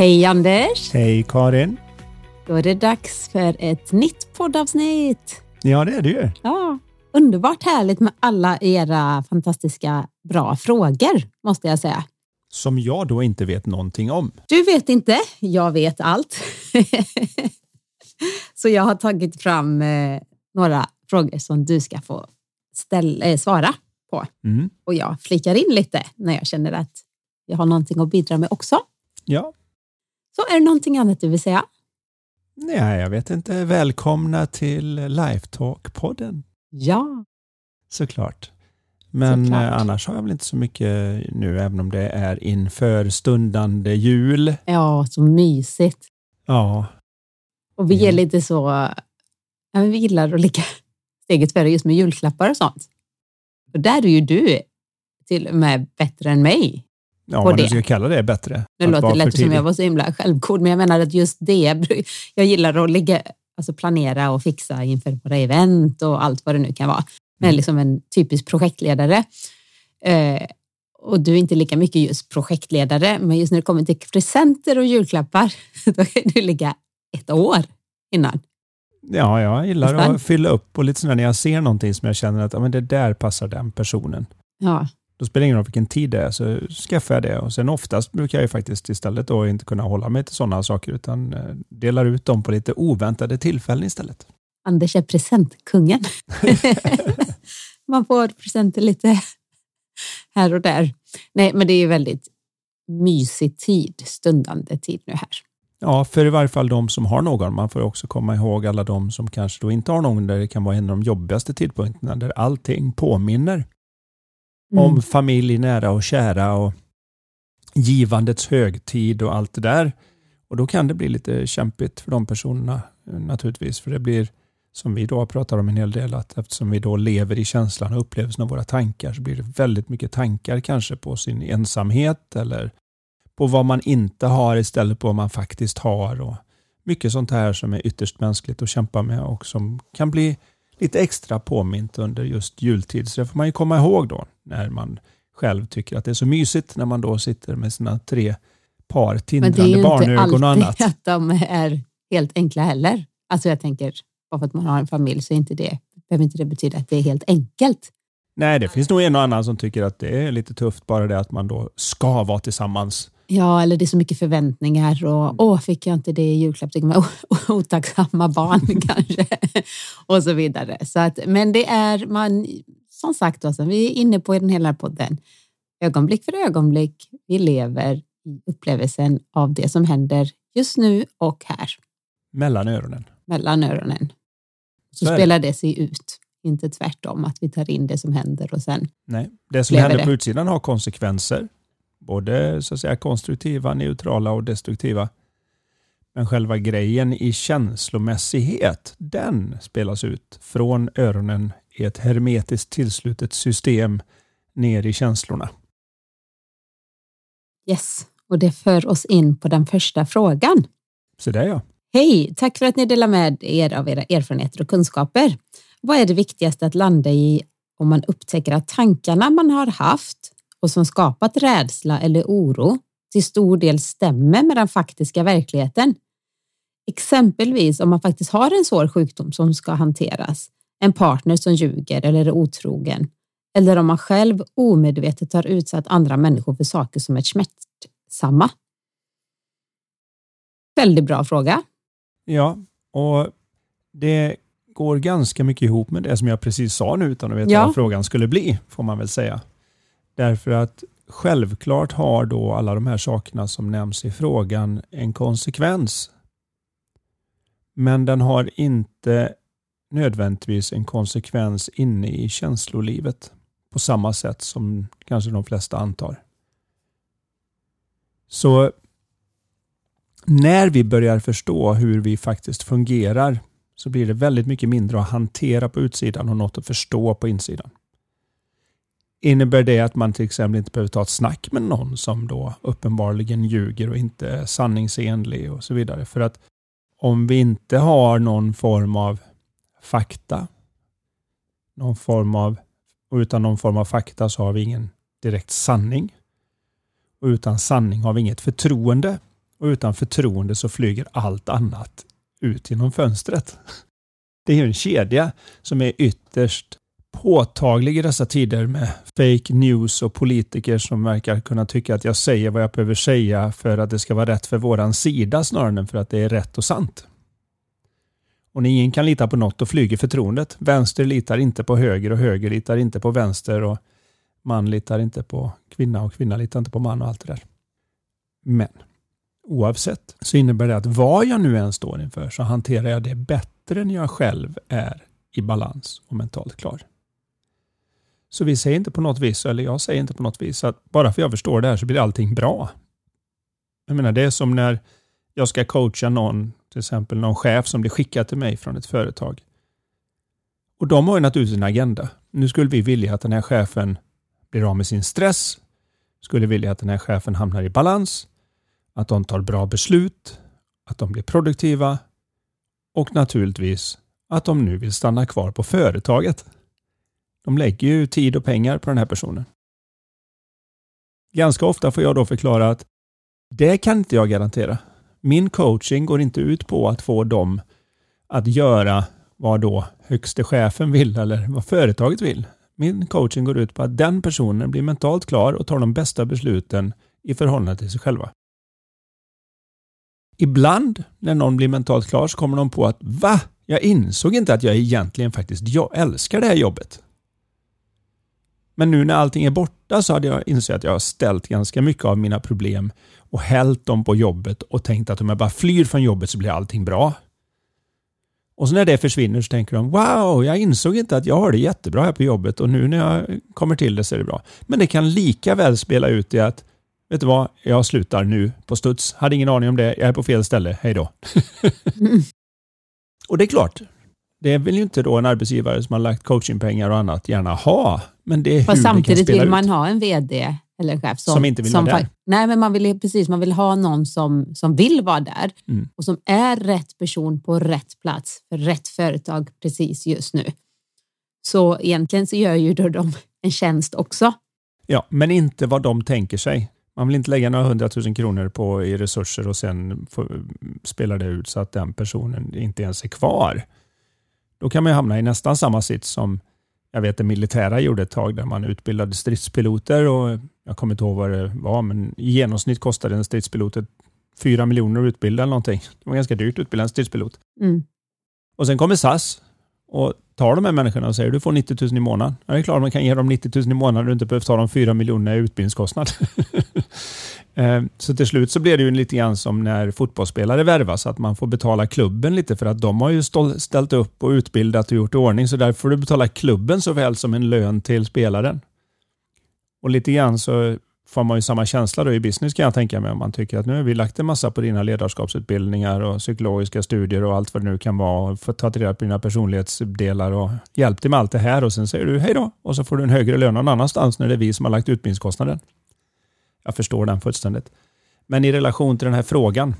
Hej Anders! Hej Karin! Då är det dags för ett nytt poddavsnitt. Ja, det är det ju. Ja, underbart härligt med alla era fantastiska bra frågor, måste jag säga. Som jag då inte vet någonting om. Du vet inte, jag vet allt. Så jag har tagit fram eh, några frågor som du ska få ställa, eh, svara på. Mm. Och jag flikar in lite när jag känner att jag har någonting att bidra med också. Ja, Så är det någonting annat du vill säga? nej, jag vet inte. Välkomna till Lifetalk-podden Ja, såklart. Men Såklart. eh, annars har jag väl inte så mycket nu, även om det är inför stundande jul. ja så mysigt. Ja, Och vi är Mm. lite så, ja, vi gillar att ligga steget före just med julklappar och sånt. Och där är ju du till och med bättre än mig. Ja vad du det. ska kalla det bättre. Nu låter det lätt som jag var så himla självgod, men jag menar att just det, jag gillar att ligga, alltså planera och fixa inför våra event och allt vad det nu kan vara. Men Mm. liksom en typisk projektledare. Eh, och du är inte lika mycket just projektledare, men just när det kommer till presenter och julklappar, då kan du ligga ett år innan. Ja, jag gillar Nästan. att fylla upp och lite sådär när jag ser någonting som jag känner att ja, men det där passar den personen. Ja, Då spelar det ingen roll vilken tid det är, så skaffar jag det. Och sen oftast brukar jag ju faktiskt istället då inte kunna hålla mig till sådana saker, utan eh, delar ut dem på lite oväntade tillfällen istället. Anders är presentkungen. Man får presenter lite här och där. Nej, men det är ju väldigt mysig tid, stundande tid nu här. Ja, för i varje fall de som har någon. Man får också komma ihåg alla de som kanske då inte har någon, där det kan vara en av de jobbigaste tidpunkterna, där allting påminner Mm. om familj, nära och kära och givandets högtid och allt det där. Och då kan det bli lite kämpigt för de personerna eh, naturligtvis, för det blir som vi då pratar om en hel del, att eftersom vi då lever i känslan och upplevelsen av våra tankar så blir det väldigt mycket tankar kanske på sin ensamhet eller på vad man inte har istället på vad man faktiskt har och mycket sånt här som är ytterst mänskligt att kämpa med och som kan bli lite extra påmint under just jultid. Så det får man ju komma ihåg då när man själv tycker att det är så mysigt när man då sitter med sina tre par Men det är tindrande ju inte barnögon och annat. alltid att de är helt enkla heller. Alltså jag tänker, bara för att man har en familj så är inte det, behöver inte det betyda att det är helt enkelt. Nej, det finns nog en och annan som tycker att det är lite tufft bara det att man då ska vara tillsammans. Ja, eller det är så mycket förväntningar och åh, fick jag inte det i julklapp? Tycker man, otacksamma barn kanske och så vidare. Så att, men det är man, som sagt, alltså, vi är inne på i den hela podden. Ögonblick för ögonblick. Vi lever i upplevelsen av det som händer just nu och här Mellan öronen. mellan öronen. Så, Så spelar det sig ut, inte tvärtom att vi tar in det som händer och sen. Nej, det som händer det. på utsidan har konsekvenser. Både så att säga konstruktiva, neutrala och destruktiva. Men själva grejen i känslomässighet, den spelas ut från öronen i ett hermetiskt tillslutet system ner i känslorna. Yes, och det för oss in på den första frågan. Så det är jag. Hej! Tack för att ni delar med er av era erfarenheter och kunskaper. Vad är det viktigaste att landa i om man upptäcker att tankarna man har haft och som skapat rädsla eller oro till stor del stämmer med den faktiska verkligheten? Exempelvis om man faktiskt har en svår sjukdom som ska hanteras, en partner som ljuger eller är otrogen, eller om man själv omedvetet har utsatt andra människor för saker som är smärtsamma. Väldigt bra fråga. Ja, och det går ganska mycket ihop med det som jag precis sa nu utan att veta Ja. vad frågan skulle bli, får man väl säga. Därför att självklart har då alla de här sakerna som nämns i frågan en konsekvens. Men den har inte nödvändigtvis en konsekvens inne i känslolivet på samma sätt som kanske de flesta antar. Så när vi börjar förstå hur vi faktiskt fungerar så blir det väldigt mycket mindre att hantera på utsidan och något att förstå på insidan. Innebär det att man till exempel inte behöver ta ett snack med någon som då uppenbarligen ljuger och inte är sanningsenlig och så vidare? För att om vi inte har någon form av fakta, någon form av, och utan någon form av fakta så har vi ingen direkt sanning. Och utan sanning har vi inget förtroende. Och utan förtroende så flyger allt annat ut genom fönstret. Det är en kedja som är ytterst påtaglig i dessa tider med fake news och politiker som verkar kunna tycka att jag säger vad jag behöver säga för att det ska vara rätt för våran sida snarare än för att det är rätt och sant. Och när ingen kan lita på något, då flyger förtroendet. Vänster litar inte på höger och höger litar inte på vänster och man litar inte på kvinna och kvinna litar inte på man och allt det där. Men oavsett så innebär det att vad jag nu än står inför så hanterar jag det bättre när jag själv är i balans och mentalt klar. Så vi säger inte på något vis, eller jag säger inte på något vis, att bara för jag förstår det här så blir allting bra. Jag menar, det är som när jag ska coacha någon, till exempel någon chef som blir skickad till mig från ett företag. Och de har ju naturligtvis en agenda. Nu skulle vi vilja att den här chefen blir av med sin stress, skulle vilja att den här chefen hamnar i balans, att de tar bra beslut, att de blir produktiva och naturligtvis att de nu vill stanna kvar på företaget. De lägger ju tid och pengar på den här personen. Ganska ofta får jag då förklara att det kan inte jag garantera. Min coaching går inte ut på att få dem att göra vad då högste chefen vill eller vad företaget vill. Min coaching går ut på att den personen blir mentalt klar och tar de bästa besluten i förhållande till sig själva. Ibland när någon blir mentalt klar så kommer de på att va? Jag insåg inte att jag egentligen faktiskt jag älskar det här jobbet. Men nu när allting är borta så hade jag insett att jag har ställt ganska mycket av mina problem och hällt dem på jobbet och tänkt att om jag bara flyr från jobbet så blir allting bra. Och så när det försvinner så tänker de wow, jag insåg inte att jag har det jättebra här på jobbet och nu när jag kommer till det så är det bra. Men det kan lika väl spela ut i att vet du vad, jag slutar nu på studs. Hade ingen aning om det, jag är på fel ställe, hej då. mm. Och det är klart, det vill ju inte då en arbetsgivare som har lagt coachingpengar och annat gärna ha. Men det är Fast hur samtidigt det kan spela vill man ut. ha en VD eller chef som, Som inte vill som vara där. Nej, men man vill, precis, man vill ha någon som, som vill vara där Mm. och som är rätt person på rätt plats för rätt företag precis just nu. Så egentligen så gör ju då de en tjänst också. Ja, men inte vad de tänker sig. Man vill inte lägga några hundratusen kronor på i resurser och sen få, spela det ut så att den personen inte ens är kvar. Då kan man ju hamna i nästan samma sits som jag vet det militära gjorde ett tag där man utbildade stridspiloter och jag kommer inte ihåg vad det var, men i genomsnitt kostade en stridspilot fyra miljoner att utbilda eller någonting. Det var ganska dyrt att utbilda en stridspilot. Mm. Och sen kommer SAS och tar de här människorna och säger du får 90 000 i månaden. Ja, det är klart man kan ge dem 90 000 i månaden och inte behöver ta de 4 miljonerna i utbildningskostnad. Ehm, så till slut så blir det ju lite grann som när fotbollsspelare värvas, att man får betala klubben lite för att de har ju ställt upp och utbildat och gjort i ordning, så därför får du betala klubben såväl som en lön till spelaren. Och lite grann så får man ju samma känsla då i business kan jag tänka mig om man tycker att nu har vi lagt en massa på dina ledarskapsutbildningar och psykologiska studier och allt vad det nu kan vara och fått ta reda på dina personlighetsdelar och hjälpt dig med allt det här och sen säger du hej då och så får du en högre lön någon annanstans när det är vi som har lagt utbildningskostnaden. Jag förstår den fullständigt. Men i relation till den här frågan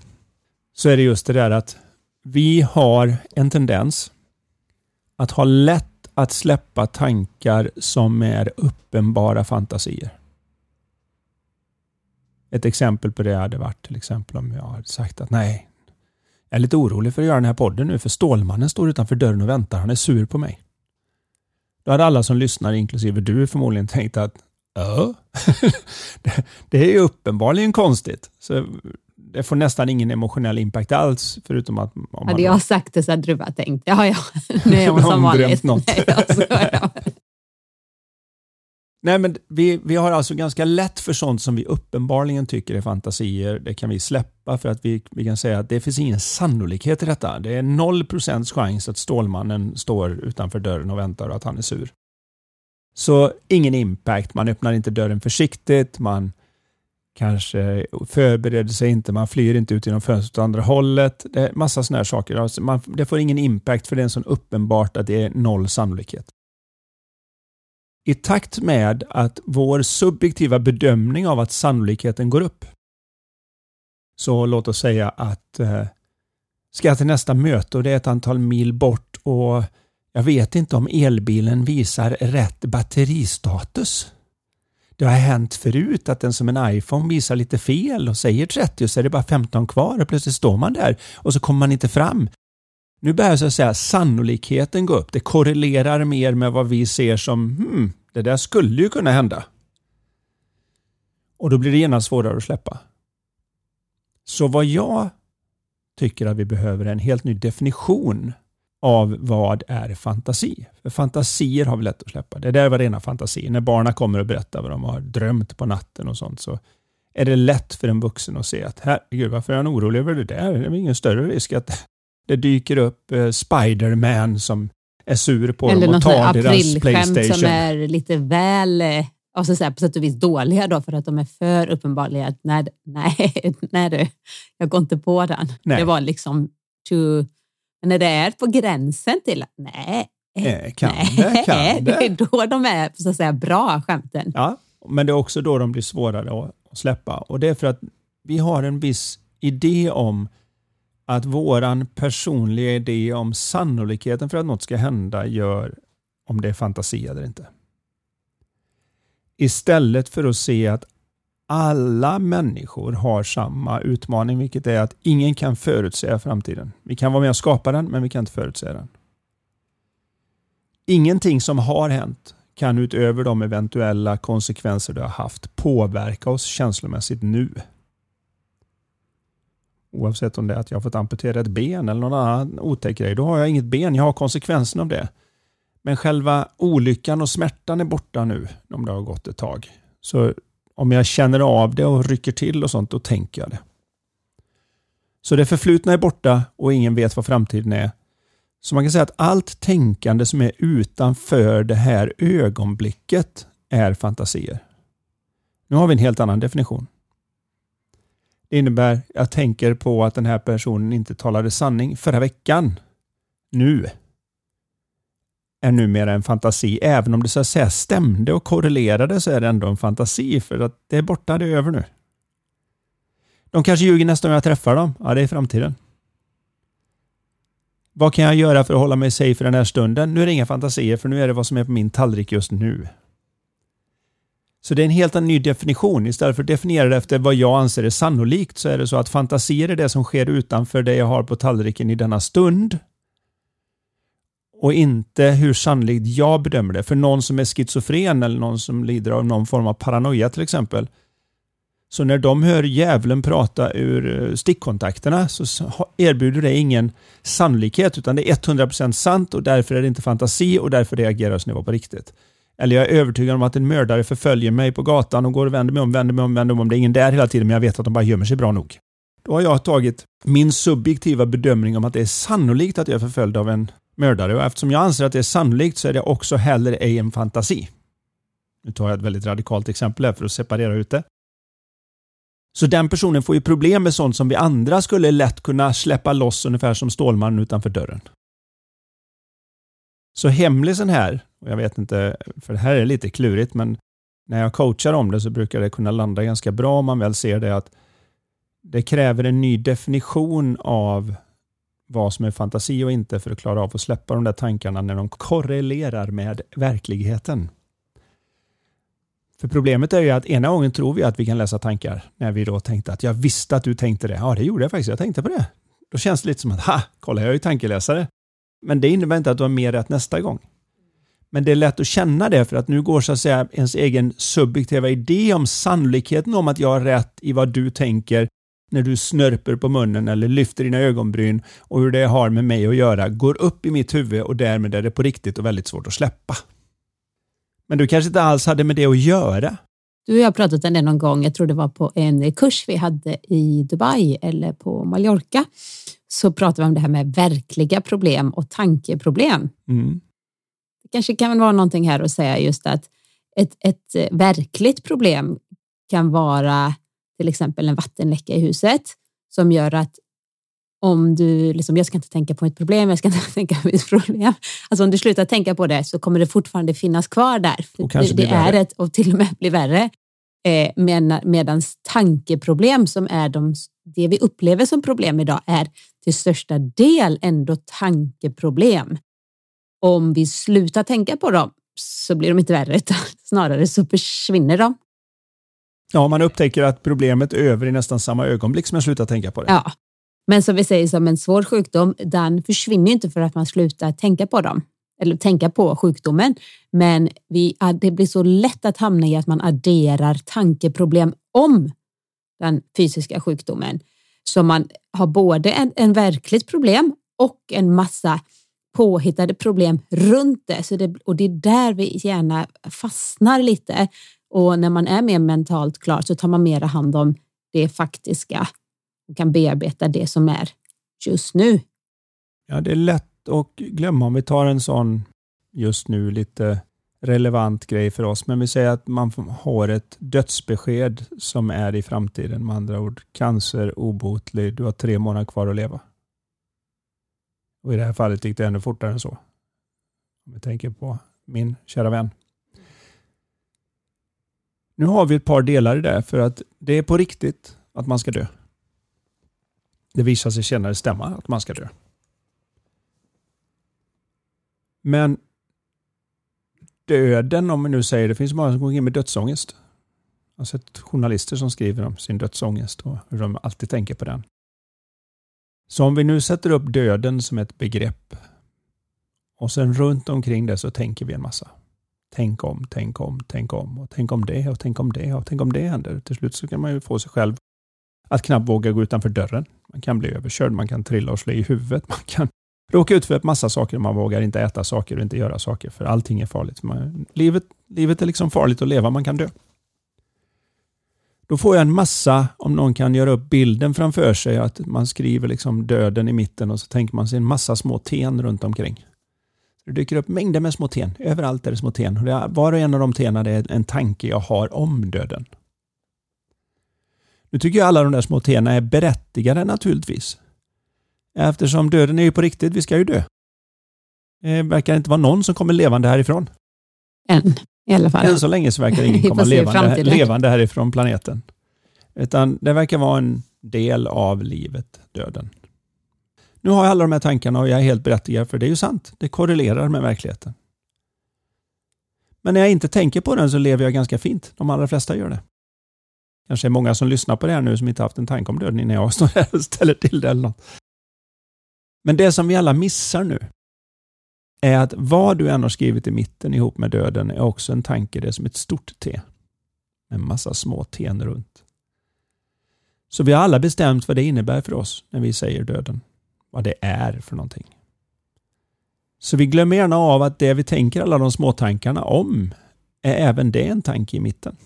så är det just det där att vi har en tendens att ha lätt att släppa tankar som är uppenbara fantasier. Ett exempel på det hade varit till exempel om jag hade sagt att nej, jag är lite orolig för att göra den här podden nu för Stålmannen står utanför dörren och väntar. Han är sur på mig. Då hade alla som lyssnar, inklusive du, förmodligen tänkt att ja, det, det är ju uppenbarligen konstigt. Så det får nästan ingen emotionell impact alls förutom att om man Hade då- jag sagt det så hade du bara tänkt, ja ja, nu är hon som vanligt. något. Nej, jag skojar. Nej, men vi, vi har alltså ganska lätt för sånt som vi uppenbarligen tycker är fantasier. Det kan vi släppa för att vi, vi kan säga att det finns ingen sannolikhet i detta. Det är 0% chans att Stålmannen står utanför dörren och väntar och att han är sur. Så ingen impact, man öppnar inte dörren försiktigt, man kanske förbereder sig inte, man flyr inte ut genom fönstret åt andra hållet. Det är massa sådana här saker. Alltså man, det får ingen impact för det är så uppenbart att det är noll sannolikhet. I takt med att vår subjektiva bedömning av att sannolikheten går upp, så låt oss säga att eh, ska jag till nästa möte och det är ett antal mil bort och jag vet inte om elbilen visar rätt batteristatus. Det har hänt förut att den som en iPhone visar lite fel och säger 30 och så är det bara 15 kvar och plötsligt står man där och så kommer man inte fram. Nu börjar så att säga sannolikheten gå upp. Det korrelerar mer med vad vi ser som hmm, det där skulle ju kunna hända. Och då blir det genast svårare att släppa. Så vad jag tycker att vi behöver är en helt ny definition av vad är fantasi. För fantasier har vi lätt att släppa. Det där var rena fantasier. När barnen kommer och berättar vad de har drömt på natten och sånt så är det lätt för en vuxen att se att herregud, varför är han orolig över det där? Det är ingen större risk att det dyker upp eh, Spiderman som är sur på Eller dem och tar deras Playstation. Eller som är lite väl alltså så här, på sätt och vis dåliga då för att de är för uppenbarliga. Nej, nej, nej du, jag går inte på den. Nej. Det var liksom too när det är på gränsen till nej, eh, kan nej, det, kan det. det är då de är så att säga bra skämten. Ja, men det är också då de blir svårare att släppa och det är för att vi har en viss idé om att våran personliga idé om sannolikheten för att något ska hända gör om det är fantasi eller inte. Istället för att se att alla människor har samma utmaning, vilket är att ingen kan förutsäga framtiden. Vi kan vara med och skapa den, men vi kan inte förutsäga den. Ingenting som har hänt kan utöver de eventuella konsekvenser det har haft påverka oss känslomässigt nu. Oavsett om det är att jag har fått amputera ett ben eller någon annan otäck grej, då har jag inget ben. Jag har konsekvensen av det. Men själva olyckan och smärtan är borta nu om det har gått ett tag. Så om jag känner av det och rycker till och sånt, då tänker jag det. Så det förflutna är borta och ingen vet vad framtiden är. Så man kan säga att allt tänkande som är utanför det här ögonblicket är fantasier. Nu har vi en helt annan definition. Det innebär, att jag tänker på att den här personen inte talade sanning förra veckan. Nu är numera en fantasi. Även om det så att säga stämde och korrelerade så är det ändå en fantasi för att det är borta, det är över nu. De kanske ljuger nästa gång jag träffar dem. Ja, det är framtiden. Vad kan jag göra för att hålla mig safe för den här stunden? Nu är det inga fantasier, för nu är det vad som är på min tallrik just nu. Så det är en helt ny definition. Istället för att definiera det efter vad jag anser är sannolikt så är det så att fantasier är det som sker utanför det jag har på tallriken i denna stund och inte hur sannolikt jag bedömer det. För någon som är schizofren eller någon som lider av någon form av paranoia till exempel. Så när de hör djävulen prata ur eh, stickkontakterna så erbjuder det ingen sannolikhet utan det är 100% sant och därför är det inte fantasi och därför reagerar jag som det var på riktigt. Eller jag är övertygad om att en mördare förföljer mig på gatan och går och vänder mig om, vänder mig om, vänder mig om. Det är ingen där hela tiden men jag vet att de bara gömmer sig bra nog. Då har jag tagit min subjektiva bedömning om att det är sannolikt att jag är förföljd av en mördare och eftersom jag anser att det är sannolikt så är det också heller ej en fantasi. Nu tar jag ett väldigt radikalt exempel här för att separera ut det. Så den personen får ju problem med sånt som vi andra skulle lätt kunna släppa loss ungefär som Stålmannen utanför dörren. Så hemlisen här, och jag vet inte, för det här är lite klurigt, men när jag coachar om det så brukar det kunna landa ganska bra om man väl ser det att det kräver en ny definition av vad som är fantasi och inte för att klara av att släppa de där tankarna när de korrelerar med verkligheten. För problemet är ju att ena gången tror vi att vi kan läsa tankar när vi då tänkte att jag visste att du tänkte det. Ja, det gjorde jag faktiskt. Jag tänkte på det. Då känns det lite som att, ha, kolla jag är ju tankeläsare. Men det innebär inte att du har mer rätt nästa gång. Men det är lätt att känna det för att nu går så att säga ens egen subjektiva idé om sannolikheten om att jag har rätt i vad du tänker när du snörper på munnen eller lyfter dina ögonbryn och hur det har med mig att göra går upp i mitt huvud och därmed är det på riktigt och väldigt svårt att släppa. Men du kanske inte alls hade med det att göra? Du och jag har pratat om det någon gång, jag tror det var på en kurs vi hade i Dubai eller på Mallorca. Så pratade vi om det här med verkliga problem och tankeproblem. Mm. Kanske kan vara någonting här att säga just att ett, ett eh, verkligt problem kan vara till exempel en vattenläcka i huset som gör att om du, liksom, jag ska inte tänka på ett problem, jag ska inte tänka på ett problem. Alltså om du slutar tänka på det så kommer det fortfarande finnas kvar där. Och det, det är ett, och till och med bli värre. Eh, med, medans tankeproblem som är de, det vi upplever som problem idag är till största del ändå tankeproblem. Om vi slutar tänka på dem så blir de inte värre utan snarare så försvinner de. Ja, man upptäcker att problemet är över i nästan samma ögonblick som jag slutar tänka på det. Ja. Men som vi säger som en svår sjukdom, den försvinner ju inte för att man slutar tänka på dem eller tänka på sjukdomen. Men vi, det blir så lätt att hamna i att man adderar tankeproblem om den fysiska sjukdomen. Så man har både en, en verkligt problem och en massa påhittade problem runt det. Så det. Och det är där vi gärna fastnar lite. Och när man är mer mentalt klar så tar man mera hand om det faktiska och kan bearbeta det som är just nu. Ja, det är lätt att glömma om vi tar en sån just nu lite relevant grej för oss. Men vi säger att man har ett dödsbesked som är i framtiden. Med andra ord, cancer obotlig. Du har tre månader kvar att leva. Och i det här fallet gick det ännu fortare än så. Om vi tänker på min kära vän. Nu har vi ett par delar i det, för att det är på riktigt att man ska dö. Det visar sig senare stämma att man ska dö. Men döden, om vi nu säger det, finns många som går in med dödsångest. Jag har sett journalister som skriver om sin dödsångest och hur de alltid tänker på den. Så om vi nu sätter upp döden som ett begrepp och sen runt omkring det så tänker vi en massa. Tänk om, tänk om, tänk om och tänk om det och tänk om det och tänk om det händer. Till slut så kan man ju få sig själv att knappt våga gå utanför dörren. Man kan bli överkörd, man kan trilla och slå i huvudet, man kan råka ut för en massa saker. Man vågar inte äta saker och inte göra saker för allting är farligt. Man, livet, livet är liksom farligt att leva, man kan dö. Då får jag en massa, om någon kan göra upp bilden framför sig, att man skriver liksom döden i mitten och så tänker man sig en massa små ten runt omkring. Det dyker upp mängder med små ten. Överallt är det små ten. Och var och en av de tena är en tanke jag har om döden. Nu tycker jag alla de där små tena är berättigade naturligtvis. Eftersom döden är ju på riktigt, vi ska ju dö. Det verkar inte vara någon som kommer levande härifrån. Än i alla fall. Än så länge så verkar ingen komma levande, levande härifrån planeten. Utan det verkar vara en del av livet, döden. Nu har jag alla de här tankarna och jag är helt berättigad för det är ju sant. Det korrelerar med verkligheten. Men när jag inte tänker på den så lever jag ganska fint. De allra flesta gör det. Kanske är många som lyssnar på det här nu som inte haft en tanke om döden innan jag står här och ställer till det eller något. Men det som vi alla missar nu är att vad du än har skrivit i mitten ihop med döden är också en tanke, det är som ett stort T. Med en massa små T runt. Så vi har alla bestämt vad det innebär för oss när vi säger döden. Vad det är för någonting. Så vi glömmer gärna av att det vi tänker alla de små tankarna om är även det en tanke i mitten.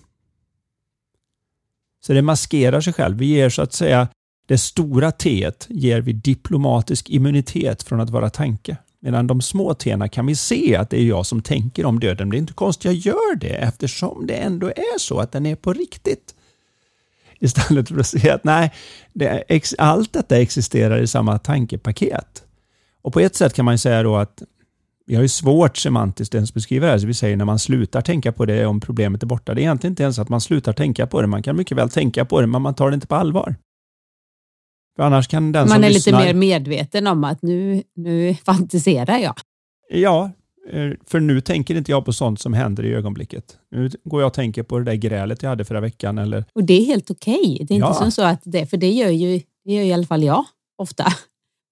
Så det maskerar sig själv. Vi ger så att säga det stora T ger vi diplomatisk immunitet från att vara tanke. Medan de små tena kan vi se att det är jag som tänker om döden. Det är inte konstigt jag gör det eftersom det ändå är så att den är på riktigt. Istället för att se att nej, det är, allt detta existerar i samma tankepaket. Och på ett sätt kan man säga då att vi har ju svårt semantiskt ens beskriva det här, så vi säger när man slutar tänka på det om problemet är borta. Det är egentligen inte ens att man slutar tänka på det. Man kan mycket väl tänka på det, men man tar det inte på allvar. För annars kan den som Man är lite lyssnar... mer medveten om att nu, nu fantiserar jag. Ja, eh, för nu tänker inte jag på sånt som händer i ögonblicket. Nu går jag och tänker på det där grälet jag hade förra veckan eller Och det är helt okej. Det är Ja. inte som så att det, för det gör ju, det gör i alla fall jag ofta.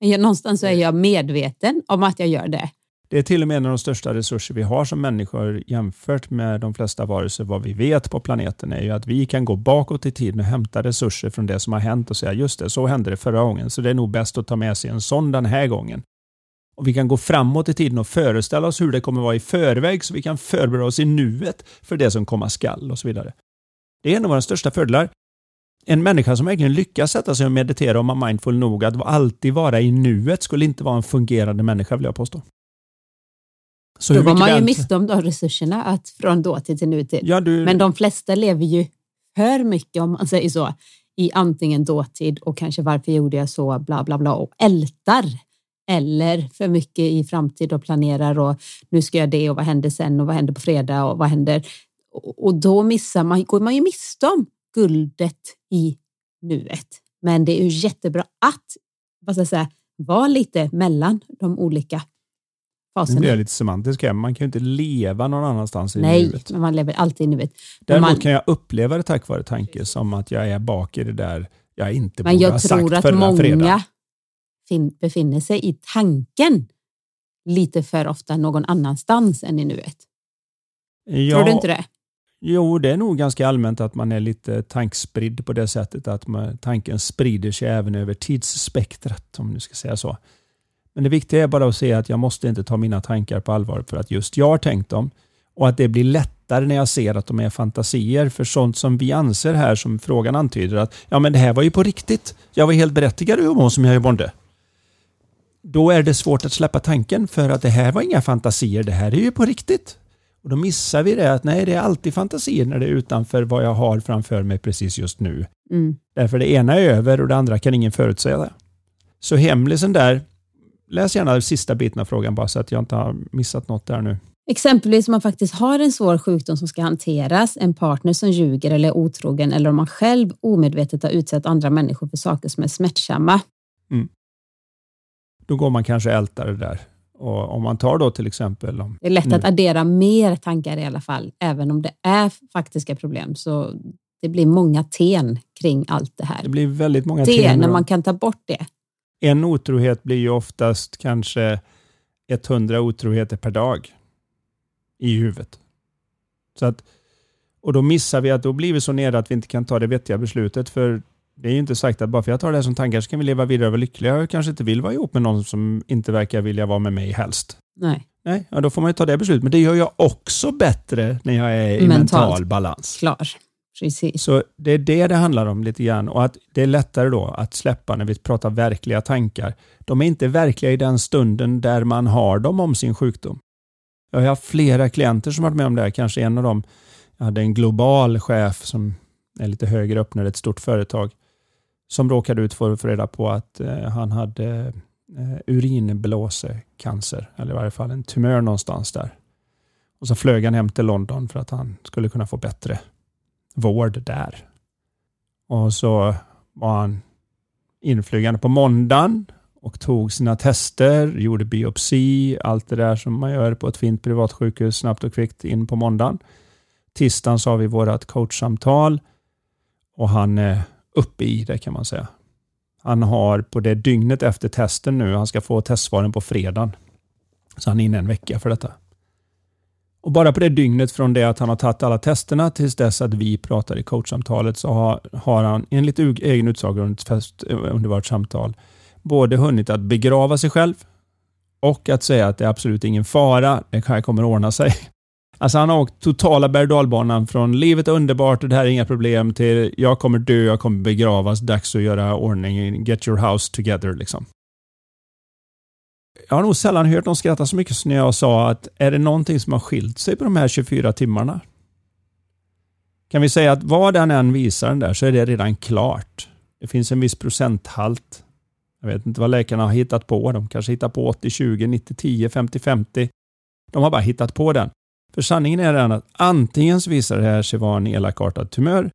Men någonstans så är jag medveten om att jag gör det. Det är till och med en av de största resurser vi har som människor jämfört med de flesta varelser. Vad vi vet på planeten är ju att vi kan gå bakåt i tiden och hämta resurser från det som har hänt och säga just det, så hände det förra gången, så det är nog bäst att ta med sig en sån den här gången. Och Vi kan gå framåt i tiden och föreställa oss hur det kommer vara i förväg så vi kan förbereda oss i nuet för det som komma skall och så vidare. Det är en av våra största fördelar. En människa som verkligen lyckas sätta sig och meditera och vara mindful nog att alltid vara i nuet skulle inte vara en fungerande människa vill jag påstå. Så Då går mycket man ju miste om de resurserna att från dåtid till nutid. Ja, du, Men de flesta lever ju för mycket, om man säger så, i antingen dåtid och kanske varför gjorde jag så, bla bla bla, och ältar. Eller för mycket i framtid och planerar och nu ska jag det och vad händer sen och vad händer på fredag och vad händer? Och och då missar man, går man ju miste om guldet i nuet. Men det är ju jättebra att vad ska jag säga, vara lite mellan de olika nu faserna. blir jag lite semantisk här, men man kan ju inte leva någon annanstans i Nej, nuet. men man lever alltid i nuet. Men Däremot man, kan jag uppleva det tack vare tanke som att jag är bak i det där jag inte men borde ha jag sagt tror att förra många fredagen. fin, befinner sig i tanken lite för ofta någon annanstans än i nuet. Ja, Tror du inte det? Jo, det är nog ganska allmänt att man är lite tankspridd på det sättet att man, tanken sprider sig även över tidsspektrat, om du ska säga så. Men det viktiga är bara att se att jag måste inte ta mina tankar på allvar för att just jag har tänkt dem och att det blir lättare när jag ser att de är fantasier för sånt som vi anser här som frågan antyder att ja men det här var ju på riktigt. Jag var helt berättigad att må som jag bonde. Då är det svårt att släppa tanken för att det här var inga fantasier, det här är ju på riktigt. Och då missar vi det att nej, det är alltid fantasier när det är utanför vad jag har framför mig precis just nu. Mm. Därför det ena är över och det andra kan ingen förutsäga. Så hemlisen där, läs gärna sista biten av frågan bara så att jag inte har missat något där nu. Exempelvis om man faktiskt har en svår sjukdom som ska hanteras, en partner som ljuger eller är otrogen eller om man själv omedvetet har utsatt andra människor för saker som är smärtsamma. Då går man kanske och ältar det där. Och om man tar då till exempel om Det är lätt Nu. att addera mer tankar i alla fall, även om det är faktiska problem. Så det blir många ten kring allt det det här. blir väldigt många Det, teman. när man kan ta bort det. En otrohet blir ju oftast kanske 100 otroheter per dag i huvudet. Så att, och då missar vi att då blir vi så nere att vi inte kan ta det vettiga beslutet. För det är ju inte sagt att bara för jag tar det här som tankar så kan vi leva vidare och vara lyckliga. Jag kanske inte vill vara ihop med någon som inte verkar vilja vara med mig helst. Nej, Nej, ja, då får man ju ta det beslutet. Men det gör jag också bättre när jag är i Mentalt. mental balans. klar. Precis. Så det är det det handlar om lite grann och att det är lättare då att släppa när vi pratar verkliga tankar. De är inte verkliga i den stunden där man har dem om sin sjukdom. Jag har haft flera klienter som varit med om det här, kanske en av dem, jag hade en global chef som är lite högre upp när det är ett stort företag, som råkade ut för att få reda på att eh, han hade eh, urinblåsecancer, eller i varje fall en tumör någonstans där. Och så flög han hem till London för att han skulle kunna få bättre vård där. Och så var han inflygande på måndagen och tog sina tester, gjorde biopsi, allt det där som man gör på ett fint privatsjukhus snabbt och kvickt in på måndagen. Tisdagen så har vi vårt coachsamtal och han är uppe i det kan man säga. Han har på det dygnet efter testen nu, han ska få testsvaren på fredagen. Så han är inne en vecka för detta. Och bara på det dygnet från det att han har tagit alla testerna tills dess att vi pratar i coachsamtalet så har, har han enligt egen utsago under, fest- eh, vårt samtal både hunnit att begrava sig själv och att säga att det är absolut ingen fara, det här kommer ordna sig. Alltså han har åkt totala berg och dalbanan från livet är underbart och det här är inga problem till jag kommer dö, jag kommer begravas, dags att göra ordning, get your house together liksom. Jag har nog sällan hört någon skratta så mycket som när jag sa att är det någonting som har skilt sig på de här 24 timmarna? Kan vi säga att vad den än visar den där så är det redan klart. Det finns en viss procenthalt. Jag vet inte vad läkarna har hittat på. De kanske hittar på 80-20, 90-10, 50-50. De har bara hittat på den. För sanningen är den att antingen så visar det här sig vara en elakartad tumör,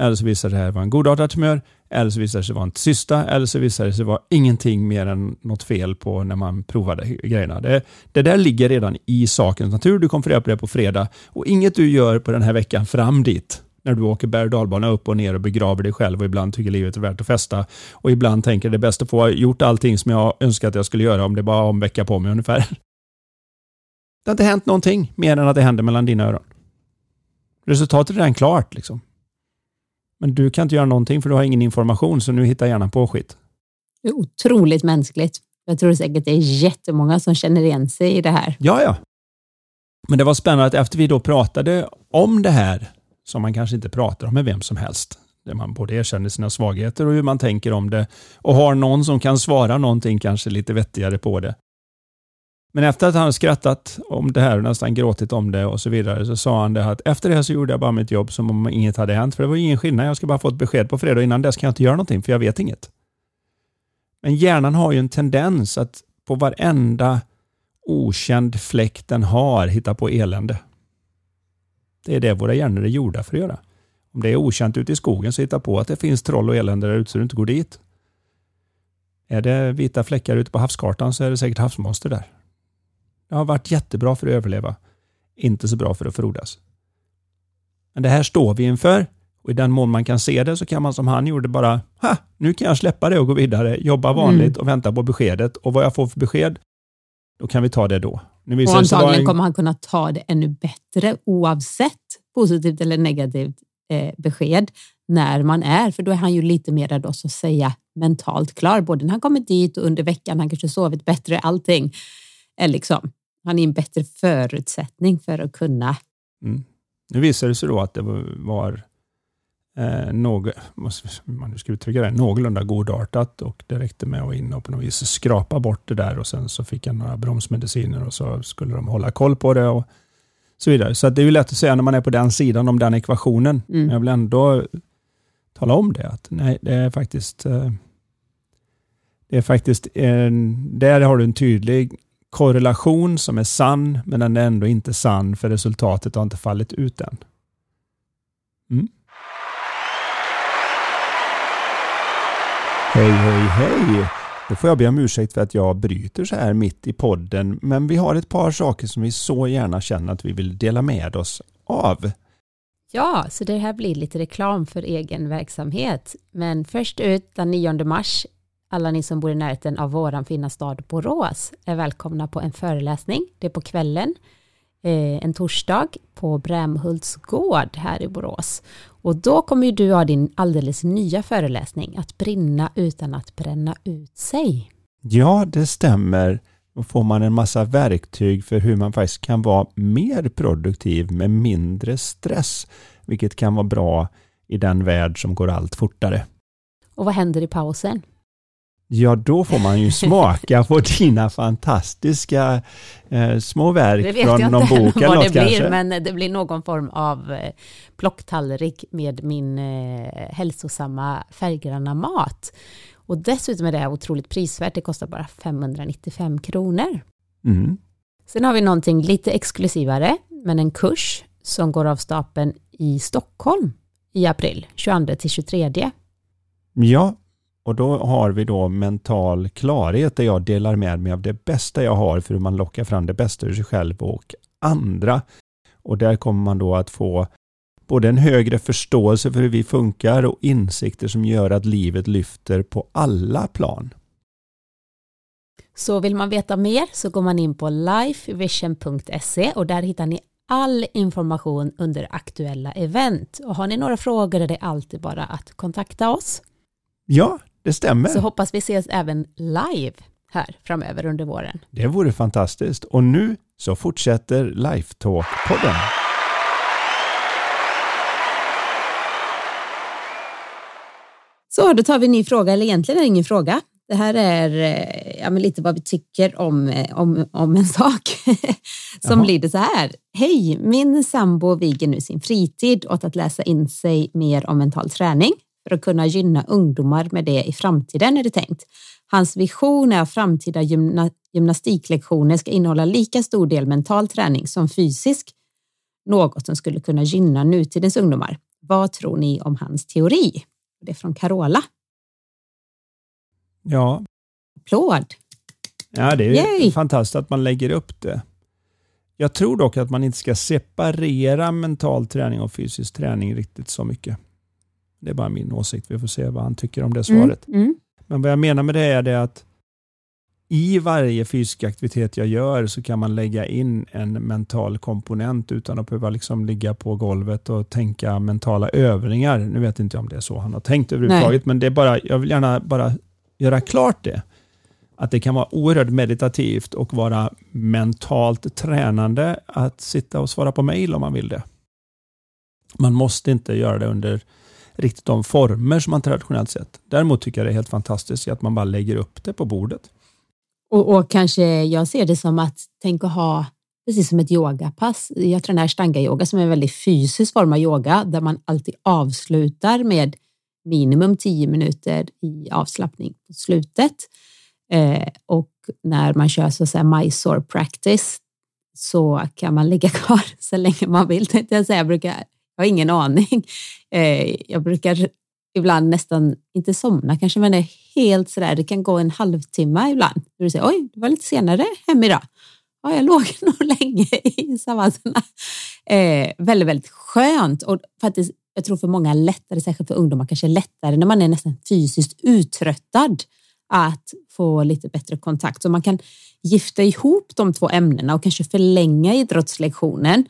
eller så visar det här vara en godartad tumör, eller så visar det sig vara en cysta, eller så visar det sig vara ingenting mer än något fel på när man provade grejerna. Det, det där ligger redan i sakens natur. Du kommer få reda på det på fredag. Och inget du gör på den här veckan fram dit, när du åker berg och dalbana upp och ner och begraver dig själv och ibland tycker livet är värt att festa och ibland tänker det är bäst att få gjort allting som jag önskat att jag skulle göra om det bara om en vecka på mig ungefär. Det har inte hänt någonting mer än att det händer mellan dina öron. Resultatet är redan klart liksom. Men du kan inte göra någonting för du har ingen information så nu hittar gärna på skit. Det är otroligt mänskligt. Jag tror säkert det är jättemånga som känner igen sig i det här. Ja, ja. Men det var spännande att efter vi då pratade om det här, som man kanske inte pratar om med vem som helst, där man både erkänner sina svagheter och hur man tänker om det och har någon som kan svara någonting kanske lite vettigare på det. Men efter att han skrattat om det här och nästan gråtit om det och så vidare så sa han det att efter det så gjorde jag bara mitt jobb som om inget hade hänt. För det var ingen skillnad. Jag ska bara få ett besked på fredag. Innan dess kan jag inte göra någonting för jag vet inget. Men hjärnan har ju en tendens att på varenda okänd fläck den har hitta på elände. Det är det våra hjärnor är gjorda för att göra. Om det är okänt ute i skogen så hitta på att det finns troll och elände där ute så du inte går dit. Är det vita fläckar ute på havskartan så är det säkert havsmonster där. Det har varit jättebra för att överleva. Inte så bra för att frodas. Men det här står vi inför och i den mån man kan se det så kan man som han gjorde bara, ha, nu kan jag släppa det och gå vidare, jobba vanligt mm. och vänta på beskedet. Och vad jag får för besked, då kan vi ta det då. Nu och antagligen en... kommer han kunna ta det ännu bättre oavsett positivt eller negativt eh, besked när man är, för då är han ju lite mer då så att säga mentalt klar, både när han kommer dit och under veckan, han kanske sovit bättre, allting är liksom, han är en bättre förutsättning för att kunna. Mm. Nu visade det sig då att det var eh, något, man nu ska uttrycka det, någorlunda godartat och det räckte med att in och på något vis skrapa bort det där och sen så fick jag några bromsmediciner och så skulle de hålla koll på det och så vidare. Så det är ju lätt att säga när man är på den sidan om den ekvationen. Mm. Men jag vill ändå tala om det, att nej, det är faktiskt eh, det är faktiskt en, där har du en tydlig korrelation som är sann, men den är ändå inte sann för resultatet har inte fallit ut än. Mm. Hej, hej, hej! Då får jag be om ursäkt för att jag bryter så här mitt i podden, men vi har ett par saker som vi så gärna känner att vi vill dela med oss av. Ja, så det här blir lite reklam för egen verksamhet. Men först ut den 9 mars, alla ni som bor i närheten av våran fina stad Borås är välkomna på en föreläsning. Det är på kvällen, eh, en torsdag på Brämhults gård här i Borås. Och då kommer du ha din alldeles nya föreläsning, att brinna utan att bränna ut sig. Ja, det stämmer. Då får man en massa verktyg för hur man faktiskt kan vara mer produktiv med mindre stress, vilket kan vara bra i den värld som går allt fortare. Och vad händer i pausen? Ja, då får man ju smaka på dina fantastiska eh, små verk från någon bok eller något det blir, men det blir någon form av eh, plocktallrik med min eh, hälsosamma färggranna mat. Och dessutom är det här otroligt prisvärt, det kostar bara 595 kronor. Mm. Sen har vi någonting lite exklusivare, men en kurs som går av stapeln i Stockholm i april, 22 till 23. Ja, och då har vi då mental klarhet där jag delar med mig av det bästa jag har för hur man lockar fram det bästa ur sig själv och andra. Och där kommer man då att få både en högre förståelse för hur vi funkar och insikter som gör att livet lyfter på alla plan. Så vill man veta mer så går man in på lifevision.se och där hittar ni all information under aktuella event. Och har ni några frågor är det alltid bara att kontakta oss. Ja, det stämmer. Så hoppas vi ses även live här framöver under våren. Det vore fantastiskt. Och nu så fortsätter Lifetalk-podden. Så, då tar vi en ny fråga, eller egentligen är det ingen fråga. Det här är eh, ja, men lite vad vi tycker om, eh, om, om en sak som lyder så här. Hej, min sambo viger nu sin fritid åt att läsa in sig mer om mental träning för att kunna gynna ungdomar med det i framtiden är det tänkt. Hans vision är att framtida gymna gymnastiklektioner ska innehålla lika stor del mental träning som fysisk, något som skulle kunna gynna nutidens ungdomar. Vad tror ni om hans teori? Det är från Carola. Ja. Applåd! Ja, det är Yay. fantastiskt att man lägger upp det. Jag tror dock att man inte ska separera mental träning och fysisk träning riktigt så mycket. Det är bara min åsikt. Vi får se vad han tycker om det mm, svaret. Mm, mm. Men vad jag menar med det är det att i varje fysisk aktivitet jag gör så kan man lägga in en mental komponent utan att behöva liksom ligga på golvet och tänka mentala övningar. Nu vet inte jag om det är så han har tänkt överhuvudtaget, Nej. men det är bara, jag vill gärna bara göra klart det. Att det kan vara oerhört meditativt och vara mentalt tränande att sitta och svara på mejl om man vill det. Man måste inte göra det under riktigt de former som man traditionellt sett. Däremot tycker jag det är helt fantastiskt att man bara lägger upp det på bordet. Och, och, kanske jag ser det som att tänk att ha precis som ett yogapass. Jag tränar stanga yoga som är en väldigt fysisk form av yoga där man alltid avslutar med minimum 10 minuter i avslappning på slutet. Eh, och när man kör så att säga Mysore practice så kan man ligga kvar så länge man vill. Jag, säga. jag, brukar, jag har ingen aning. Eh, jag brukar ibland nästan, inte somna kanske, men är helt sådär, det kan gå en halvtimme ibland. Du säger, oj, det var lite senare hem idag. Ja, jag låg nog länge i savanserna. Eh, väldigt, väldigt skönt och faktiskt, jag tror för många lättare, särskilt för ungdomar, kanske lättare när man är nästan fysiskt uttröttad att få lite bättre kontakt. Så man kan gifta ihop de två ämnena och kanske förlänga idrottslektionen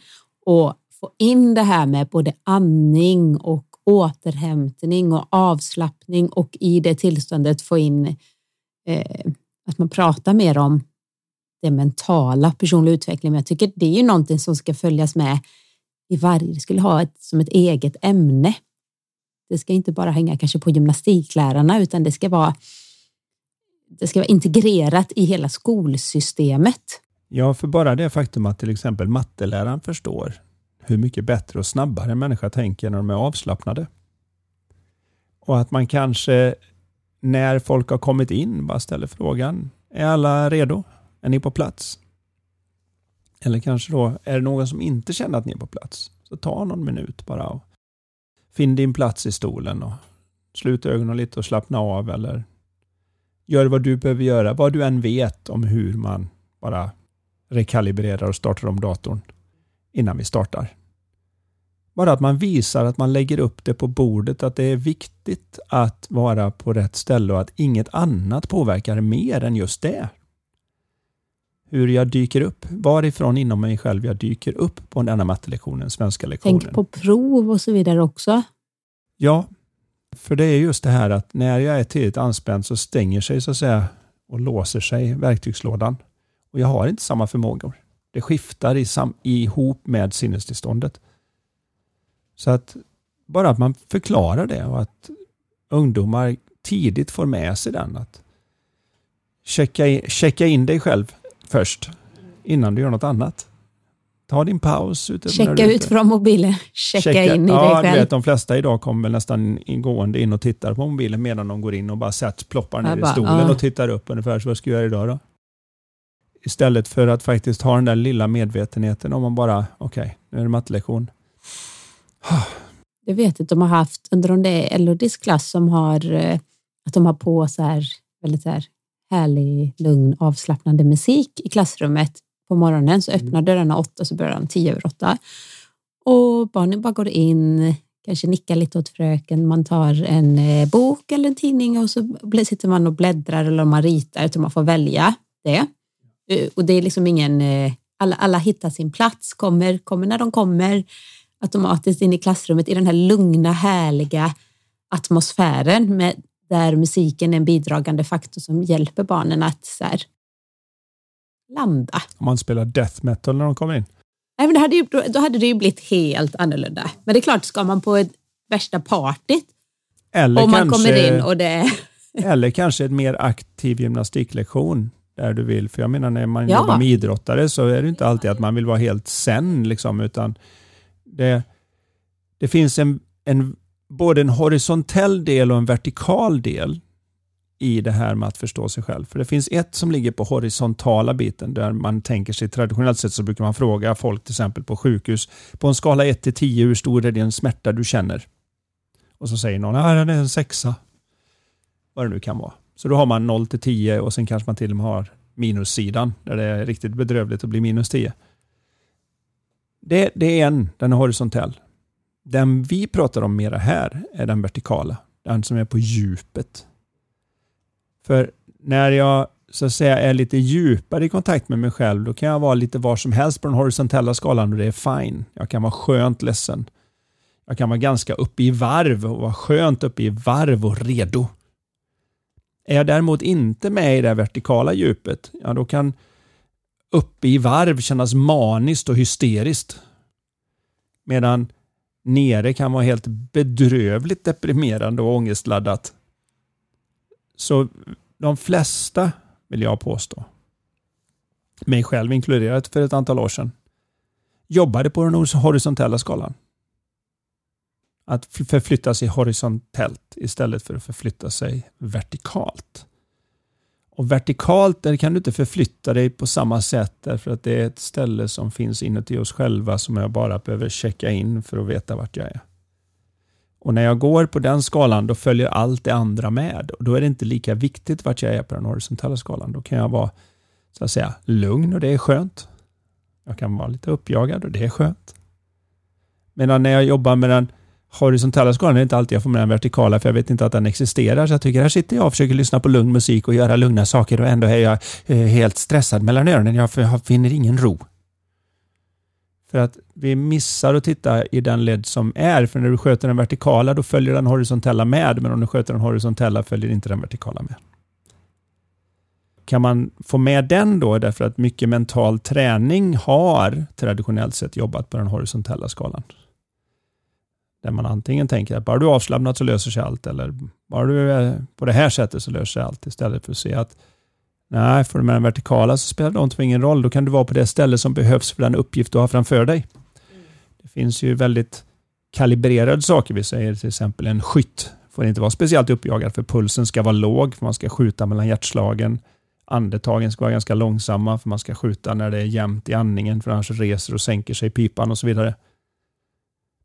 och få in det här med både andning och återhämtning och avslappning och i det tillståndet få in eh, att man pratar mer om det mentala, personlig utveckling. Men jag tycker det är ju någonting som ska följas med i varje, det skulle ha ett, som ett eget ämne. Det ska inte bara hänga kanske på gymnastiklärarna utan det ska vara det ska vara integrerat i hela skolsystemet. Ja, för bara det faktum att till exempel matteläraren förstår hur mycket bättre och snabbare en människa tänker när de är avslappnade. Och att man kanske när folk har kommit in bara ställer frågan, är alla redo? Är ni på plats? Eller kanske då, är det någon som inte känner att ni är på plats? Så ta någon minut bara och finn din plats i stolen och slut ögonen lite och slappna av eller gör vad du behöver göra, vad du än vet om hur man bara rekalibrerar och startar om datorn innan vi startar. Bara att man visar att man lägger upp det på bordet, att det är viktigt att vara på rätt ställe och att inget annat påverkar mer än just det. Hur jag dyker upp, varifrån inom mig själv jag dyker upp på denna mattelektionen, svenska lektionen. Tänk på prov och så vidare också. Ja, för det är just det här att när jag är tillräckligt anspänd så stänger sig så att säga och låser sig verktygslådan. Och jag har inte samma förmågor. Det skiftar i sam ihop med sinnestillståndet. Så att bara att man förklarar det och att ungdomar tidigt får med sig den. Att checka in, checka in dig själv först innan du gör något annat. Ta din paus. Ute Checka ut från mobilen, checka, checka in i ja, dig själv. Vet, de flesta idag kommer nästan ingående in och tittar på mobilen medan de går in och bara sätts, ploppar ner bara, i stolen ja. och tittar upp ungefär så vad ska jag göra idag då? Istället för att faktiskt ha den där lilla medvetenheten om man bara, okej, okay, nu är det mattelektion. Jag vet att de har haft, under om det är Elodies klass som har, eh, att de har på så här väldigt så här härlig, lugn, avslappnande musik i klassrummet på morgonen så öppnar dörrarna åtta så börjar han tio över åtta. Och barnen bara går in, kanske nickar lite åt fröken, man tar en eh, bok eller en tidning och så sitter man och bläddrar eller man ritar så man får välja det. Eh, och det är liksom ingen, eh, alla, alla hittar sin plats, kommer, kommer när de kommer automatiskt in i klassrummet i den här lugna, härliga atmosfären med, där musiken är en bidragande faktor som hjälper barnen att så här, landa. Om man spelar death metal när de kommer in? Nej, men det hade ju, då hade det ju blivit helt annorlunda. Men det är klart, ska man på ett värsta partyt eller och man kanske, kommer in och det... eller kanske en mer aktiv gymnastiklektion där du vill. För jag menar när man ja. jobbar med idrottare så är det inte alltid att man vill vara helt sen liksom, utan det, det finns en, en, både en horisontell del och en vertikal del i det här med att förstå sig själv. För det finns ett som ligger på horisontala biten där man tänker sig traditionellt sett så brukar man fråga folk till exempel på sjukhus på en skala 1 till 10 hur stor är den smärta du känner? Och så säger någon att den är en sexa. Vad det nu kan vara. Så då har man 0 till 10 och sen kanske man till och med har minussidan där det är riktigt bedrövligt att bli minus 10. Det, det är en, den är horisontell. Den vi pratar om mera här är den vertikala. Den som är på djupet. För när jag så att säga är lite djupare i kontakt med mig själv, då kan jag vara lite var som helst på den horisontella skalan och det är fine. Jag kan vara skönt ledsen. Jag kan vara ganska uppe i varv och vara skönt uppe i varv och redo. Är jag däremot inte med i det vertikala djupet, ja då kan uppe i varv kännas maniskt och hysteriskt. Medan nere kan vara helt bedrövligt deprimerande och ångestladdat. Så de flesta, vill jag påstå, mig själv inkluderat för ett antal år sedan, jobbade på den horisontella skalan. Att förflytta sig horisontellt istället för att förflytta sig vertikalt. Och vertikalt där kan du inte förflytta dig på samma sätt därför att det är ett ställe som finns inuti oss själva som jag bara behöver checka in för att veta vart jag är. Och när jag går på den skalan då följer allt det andra med. Och Då är det inte lika viktigt vart jag är på den horisontella skalan. Då kan jag vara så att säga lugn och det är skönt. Jag kan vara lite uppjagad och det är skönt. Medan när jag jobbar med den horisontella skalan är inte alltid jag får med den vertikala för jag vet inte att den existerar. Så jag tycker här sitter jag och försöker lyssna på lugn musik och göra lugna saker och ändå är jag eh, helt stressad mellan öronen. Jag finner ingen ro. För att vi missar att titta i den led som är. För när du sköter den vertikala då följer den horisontella med. Men om du sköter den horisontella följer inte den vertikala med. Kan man få med den då därför att mycket mental träning har traditionellt sett jobbat på den horisontella skalan. Där man antingen tänker att bara du är avslappnad så löser sig allt eller bara du är på det här sättet så löser sig allt istället för att se att nej, du med den vertikala så spelar det inte ingen roll. Då kan du vara på det ställe som behövs för den uppgift du har framför dig. Det finns ju väldigt kalibrerade saker. Vi säger till exempel en skytt får inte vara speciellt uppjagad för pulsen ska vara låg för man ska skjuta mellan hjärtslagen. Andetagen ska vara ganska långsamma för man ska skjuta när det är jämnt i andningen för annars reser och sänker sig pipan och så vidare.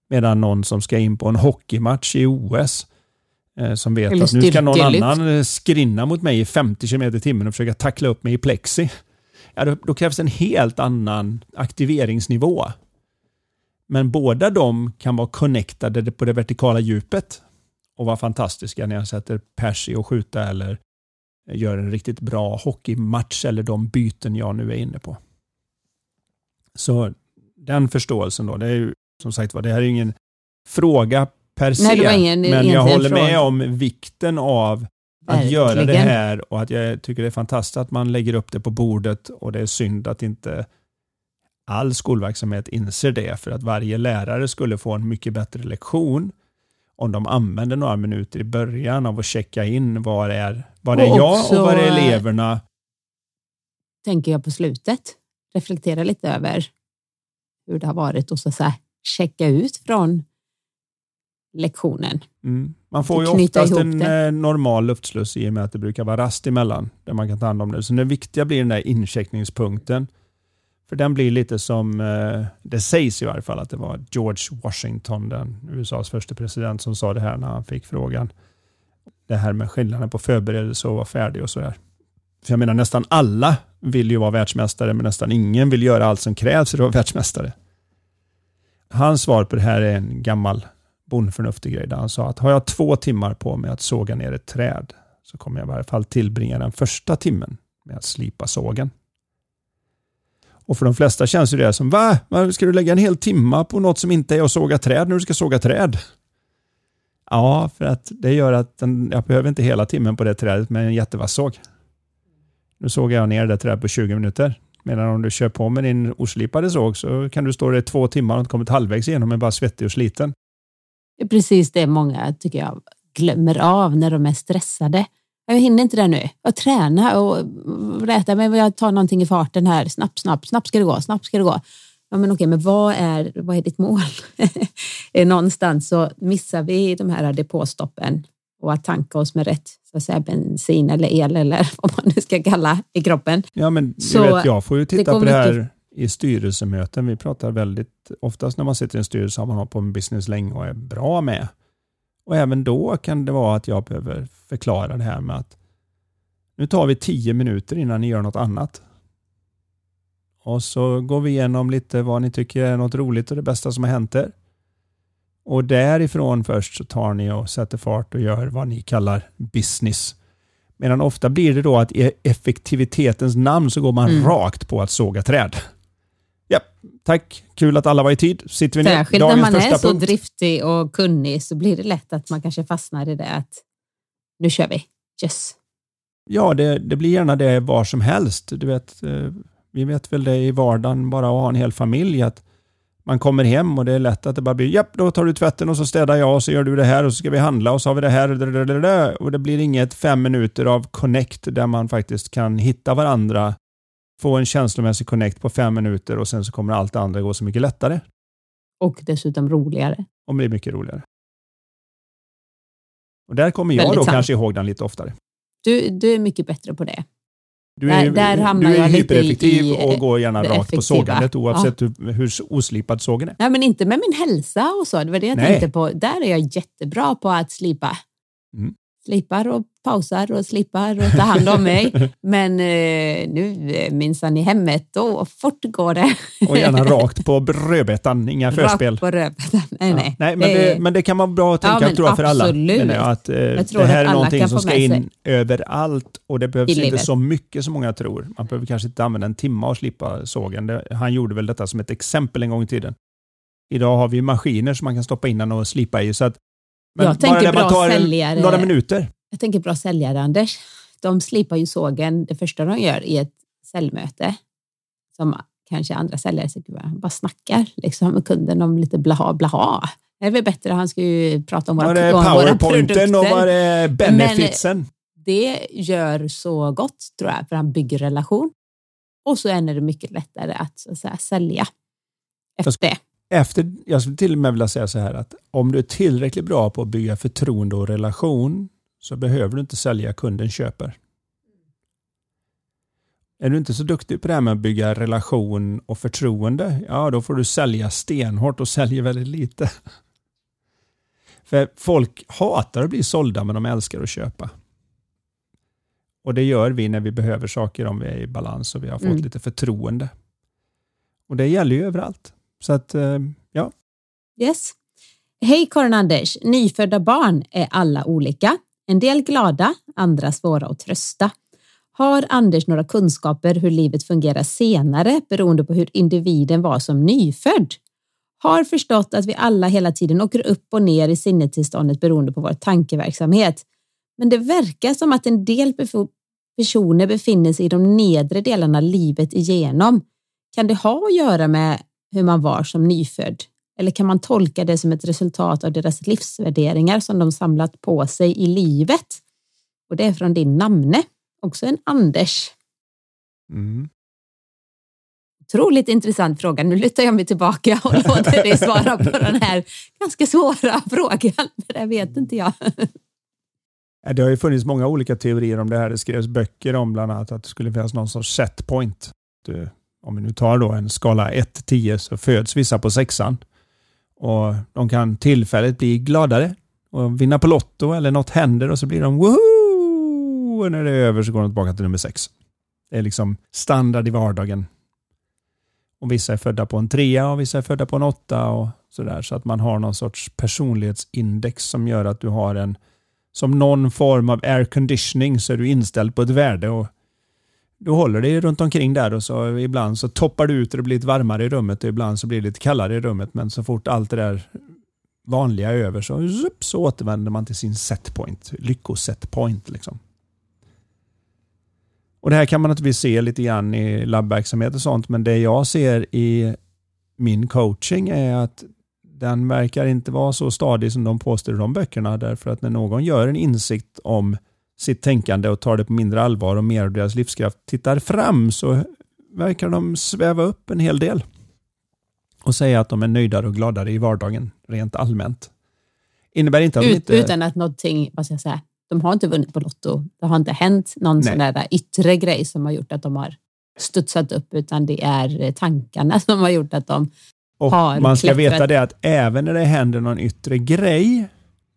Medan någon som ska in på en hockeymatch i OS eh, som vet Eller att nu ska någon annan eh, skrinna mot mig i 50 km i timmen och försöka tackla upp mig i plexi. Ja, då, då krävs en helt annan aktiveringsnivå. Men båda de kan vara connectade på det vertikala djupet och vara fantastiska när jag sätter pers i att skjuta eller gör en riktigt bra hockeymatch eller de byten jag nu är inne på. Så den förståelsen då, det är ju som sagt var, det här är ingen fråga per se, Nej, ingen, men jag håller med fråga. om vikten av att Verkligen. göra det här och att jag tycker det är fantastiskt att man lägger upp det på bordet och det är synd att inte all skolverksamhet inser det för att varje lärare skulle få en mycket bättre lektion om de använder några minuter i början av att checka in var är, var är jag också, och var är eleverna. Tänker jag på slutet. Reflektera lite över hur det har varit och så, så här, checka ut från lektionen. Mm. Man får ju oftast en det. Eh, normal luftsluss i och med att det brukar vara rast emellan där man kan ta hand om det. Så det viktiga blir den där incheckningspunkten. För den blir lite som, eh, det sägs i varje fall att det var George Washington, den USAs första president, som sa det här när han fick frågan. Det här med skillnaden på förberedelse och vara färdig och sådär. För jag menar nästan alla vill ju vara världsmästare, men nästan ingen vill göra allt som krävs för att vara världsmästare. Hans svar på det här är en gammal bondförnuftig grej där han sa att har jag två timmar på mig att såga ner ett träd så kommer jag i varje fall tillbringa den första timmen med att slipa sågen. Och för de flesta känns det som, va? Ska du lägga en hel timma på något som inte är att såga träd när du ska såga träd? Ja, för att det gör att den, jag behöver inte hela timmen på det trädet med en jättevass såg. Nu sågar jag ner det trädet på 20 minuter. Medan om du kör på med din oslipade såg så kan du stå där i två timmar och inte kommit halvvägs igenom och är bara svettig och sliten. Det är precis det många tycker jag glömmer av när de är stressade. Jag hinner inte det nu. Jag tränar och rätar mig. Jag tar någonting i farten här. Snabbt, snabbt, snabbt ska det gå. Snabbt ska det gå. Ja, men okej, men vad är, vad är ditt mål? Någonstans så missar vi de här depåstoppen och att tanka oss med rätt så att säga, bensin eller el eller vad man nu ska kalla i kroppen. Ja, men så vet, jag får ju titta det på det här mycket... i styrelsemöten. Vi pratar väldigt, oftast när man sitter i en styrelse har man hållit på med business länge och är bra med. Och även då kan det vara att jag behöver förklara det här med att nu tar vi tio minuter innan ni gör något annat. Och så går vi igenom lite vad ni tycker är något roligt och det bästa som har hänt er. Och därifrån först så tar ni och sätter fart och gör vad ni kallar business. Medan ofta blir det då att i effektivitetens namn så går man mm. rakt på att såga träd. Ja, tack. Kul att alla var i tid. Sitter vi ner. Särskilt när man är så punkt. driftig och kunnig så blir det lätt att man kanske fastnar i det att nu kör vi. Yes. Ja, det, det blir gärna det var som helst. Du vet, eh, vi vet väl det i vardagen, bara att ha en hel familj, att man kommer hem och det är lätt att det bara blir japp, då tar du tvätten och så städar jag och så gör du det här och så ska vi handla och så har vi det här och det blir inget fem minuter av connect där man faktiskt kan hitta varandra få en känslomässig connect på fem minuter och sen så kommer allt det andra gå så mycket lättare. Och dessutom roligare. Och blir mycket roligare. Och där kommer jag Väldigt då sant. kanske ihåg den lite oftare. Du, du är mycket bättre på det. Du Där- är, där hamnar du är jag lite hypereffektiv i, och går gärna rakt på effektiva. sågandet oavsett hur, hur oslipad sågen är. Nej, men inte med min hälsa och så. Det var det jag Nej. tänkte på. Där är jag jättebra på att slipa. Mm. Slipar och pausar och slipar och tar hand om mig. Men eh, nu eh, minsann i hemmet, då fort går det. Och gärna rakt på rödbetan, inga förspel. Rakt på rödbetan. Nej, nej. Ja, nej men, det, men det kan vara bra att Ja, tänka men tror jag, för alla. absolut. menar jag, att, eh, Jag det här är någonting som ska in sig. överallt och det behövs I inte livet. så mycket som många tror. Man behöver kanske inte använda en timme att slipa sågen. Det, han gjorde väl detta som ett exempel en gång i tiden. Idag har vi maskiner som man kan stoppa in den och slipa i. Så att, Jag tänker man bra en- säljare. några minuter. Jag tänker bra säljare, Anders. De slipar ju sågen det första de gör i ett säljmöte. Som kanske andra säljare säkert bara- snackar liksom, med kunden om lite blaha blaha. Det är väl bättre, han ska ju prata om våra, Var det om våra powerpointen och produkter. var det benefitsen? Det gör så gott tror jag, för han bygger relation. Och så är det mycket lättare att, så att säga, sälja efter det. Efter, jag skulle till och med vilja säga så här att om du är tillräckligt bra på att bygga förtroende och relation så behöver du inte sälja kunden köper. Är du inte så duktig på det här med att bygga relation och förtroende, ja då får du sälja stenhårt och säljer väldigt lite. För folk hatar att bli sålda men de älskar att köpa. Och det gör vi när vi behöver saker om vi är i balans och vi har fått Mm. lite förtroende. Och det gäller ju överallt. Så att, eh, ja. Yes. Hej Karin Anders! Nyfödda barn är alla olika. En del glada, andra svåra att trösta. Har Anders några kunskaper hur livet fungerar senare beroende på hur individen var som nyfödd? Har förstått att vi alla hela tiden åker upp och ner i sinnetillståndet beroende på vår tankeverksamhet. Men det verkar som att en del personer befinner sig i de nedre delarna livet igenom. Kan det ha att göra med hur man var som nyfödd? Eller kan man tolka det som ett resultat av deras livsvärderingar som de samlat på sig i livet? Och det är från din namne, också en Anders. Mm. Otroligt intressant fråga. Nu lutar jag mig tillbaka och låter dig svara på den här ganska svåra frågan. För det vet inte jag. Ja, Det har ju funnits många olika teorier om det här. Det skrevs böcker om bland annat att det skulle finnas någon sorts set point. Du, om vi nu tar då en skala 1-10 så föds vissa på sexan. Och de kan tillfälligt bli gladare och vinna på Lotto eller något händer och så blir de woho! Och när det är över så går de tillbaka till nummer sex. Det är liksom standard i vardagen. Och vissa är födda på en trea och vissa är födda på en åtta och sådär. Så att man har någon sorts personlighetsindex som gör att du har en som någon form av air conditioning så är du inställd på ett värde och du håller dig runt omkring där och så ibland så toppar du ut och det blir lite varmare i rummet och ibland så blir det lite kallare i rummet men så fort allt det där vanliga är över så, zup, så återvänder man till sin setpoint, lyckosetpoint. lyckoset point liksom. Och det här kan man naturligtvis se lite grann i labbverksamhet och sånt men det jag ser i min coaching är att den verkar inte vara så stadig som de påstår i de böckerna därför att när någon gör en insikt om sitt tänkande och tar det på mindre allvar och mer av deras livskraft tittar fram så verkar de sväva upp en hel del och säga att de är nöjdare och gladare i vardagen rent allmänt. Innebär inte att Ut, inte... Utan att någonting, vad ska jag säga, de har inte vunnit på Lotto. Det har inte hänt någon Nej. sån där yttre grej som har gjort att de har studsat upp, utan det är eh, tankarna som har gjort att de Och har man ska klättrat. veta det att även när det händer någon yttre grej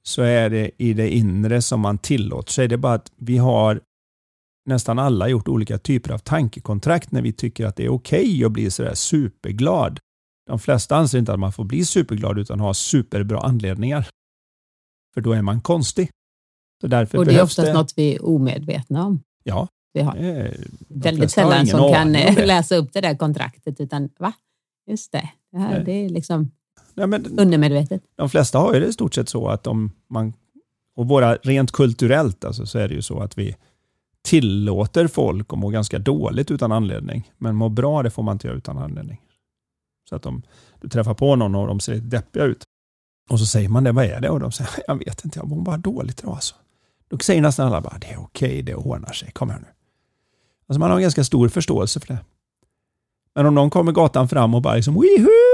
så är det i det inre som man tillåter sig. Det är bara att vi har nästan alla gjort olika typer av tankekontrakt när vi tycker att det är okej att bli sådär superglad. De flesta anser inte att man får bli superglad utan ha superbra anledningar. För då är man konstig. Så därför Och det är oftast det... något vi är omedvetna om. Ja, Vi har är, väldigt har sällan som kan läsa upp det där kontraktet, utan va? Just det, det, här, det är liksom Nej, men undermedvetet. de flesta har ju det i stort sett så att om man, och våra rent kulturellt alltså, så är det ju så att vi tillåter folk att må ganska dåligt utan anledning. Men må bra det får man inte göra utan anledning. Så att om du träffar på någon och de ser deppiga ut och så säger man det, vad är det? Och de säger, jag vet inte, jag mår bara dåligt idag alltså. Då säger nästan alla bara, det är okej, det ordnar sig, kom här nu. Alltså man har en ganska stor förståelse för det. Men om någon kommer gatan fram och bara liksom Wihoo!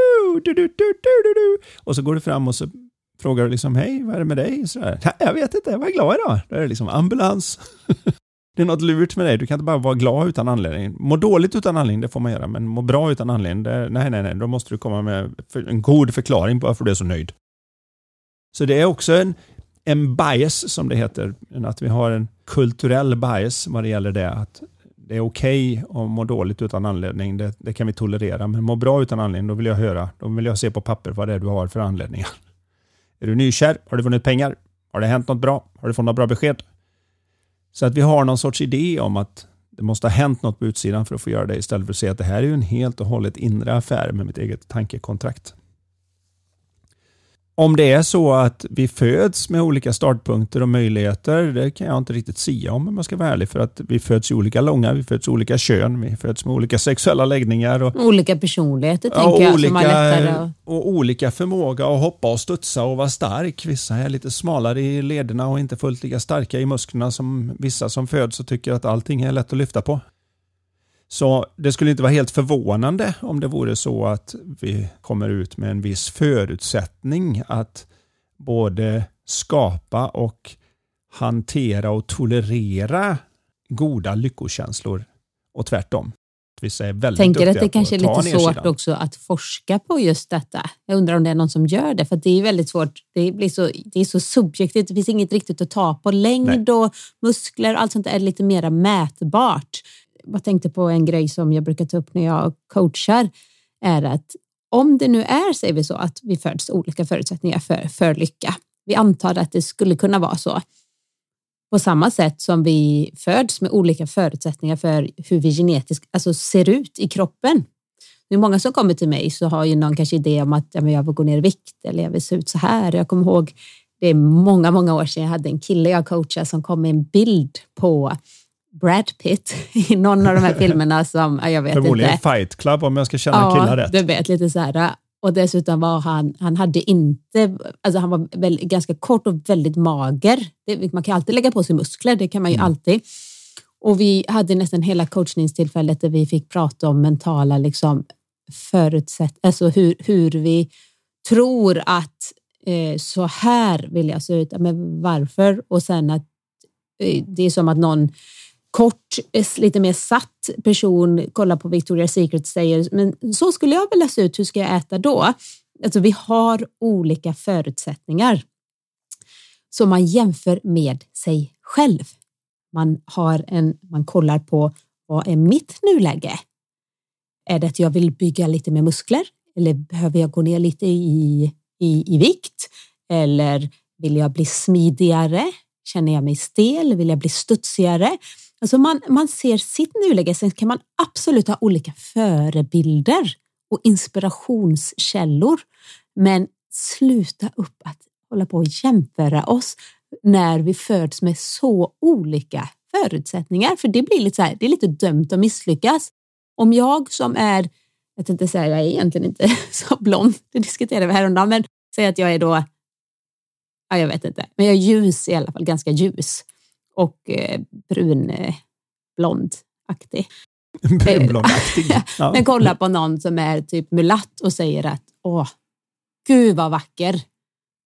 Du, du, du, du, du, och så går du fram och så frågar du liksom hej, vad är det med dig? Så här, jag vet inte, jag var glad idag. Då är det liksom ambulans. det är något lurt med dig. Du kan inte bara vara glad utan anledning. Må dåligt utan anledning, det får man göra, men må bra utan anledning, det, nej, nej, nej, då måste du komma med en god förklaring på varför du är så nöjd. Så det är också en, en bias, som det heter, att vi har en kulturell bias vad det gäller det. Att det är okej okay att må dåligt utan anledning, det, det, kan vi tolerera, men må bra utan anledning, då vill jag höra, då vill jag se på papper vad det är du har för anledningar. Är du nykär? Har du vunnit pengar? Har det hänt något bra? Har du fått något bra besked? Så att vi har någon sorts idé om att det måste ha hänt något på utsidan för att få göra det istället för att säga att det här är ju en helt och hållet inre affär med mitt eget tankekontrakt. Om det är så att vi föds med olika startpunkter och möjligheter, det kan jag inte riktigt säga om om jag ska vara ärlig. För att vi föds i olika långa, vi föds i olika kön, vi föds med olika sexuella läggningar. Och, olika personligheter ja, tänker jag. Olika, lättare och olika förmåga att hoppa och studsa och vara stark. Vissa är lite smalare i lederna och inte fullt lika starka i musklerna som vissa som föds och tycker att allting är lätt att lyfta på. Så det skulle inte vara helt förvånande om det vore så att vi kommer ut med en viss förutsättning att både skapa och hantera och tolerera goda lyckokänslor och tvärtom. Vissa är väldigt Tänker att det kanske är lite svårt också att forska på just detta. Jag undrar om det är någon som gör det, för det är väldigt svårt. Det, blir så, det är så subjektivt, det finns inget riktigt att ta på. Längd Nej. och muskler och allt sånt är lite mer mätbart jag tänkte på en grej som jag brukar ta upp när jag coachar, är att om det nu är, säger vi så, att vi föds olika förutsättningar för, för lycka. Vi antar att det skulle kunna vara så. På samma sätt som vi föds med olika förutsättningar för hur vi genetiskt alltså ser ut i kroppen. Det är många som kommer till mig så har ju någon kanske idé om att ja, men jag vill gå ner i vikt eller jag vill se ut så här. Jag kommer ihåg, det är många, många år sedan jag hade en kille jag coachade som kom med en bild på Brad Pitt i någon av de här filmerna som, jag vet Förmodligen inte. Fight Club om jag ska känna ja, killar rätt. Ja, du vet, lite så här. Och dessutom var han, han hade inte, alltså han var väl, ganska kort och väldigt mager. Det, man kan alltid lägga på sig muskler, det kan man ju mm. alltid. Och vi hade nästan hela coachningstillfället där vi fick prata om mentala liksom, förutsätt, alltså hur, hur vi tror att eh, så här vill jag se ut, men varför? Och sen att eh, det är som att någon kort, eh, lite mer satt person kollar på Victoria's Secret och säger men så skulle jag vilja se ut, hur ska jag äta då? Alltså vi har olika förutsättningar så man jämför med sig själv. Man, har en, man kollar på vad är mitt nuläge? Är det att jag vill bygga lite mer muskler eller behöver jag gå ner lite i, i, i vikt? Eller vill jag bli smidigare? Känner jag mig stel? Vill jag bli studsigare? Alltså man, man ser sitt nuläge, sen kan man absolut ha olika förebilder och inspirationskällor. Men sluta upp att hålla på och jämföra oss när vi föds med så olika förutsättningar, för det blir lite så här, det är lite dömt att misslyckas. Om jag som är, jag tänkte säga, jag är egentligen inte så blond, det diskuterade vi häromdagen, men säg att jag är då, ja, jag vet inte, men jag är ljus i alla fall, ganska ljus och eh, brunblondaktig. Brunblondaktig. ja. Men kolla på någon som är typ mulatt och säger att åh, gud vad vacker.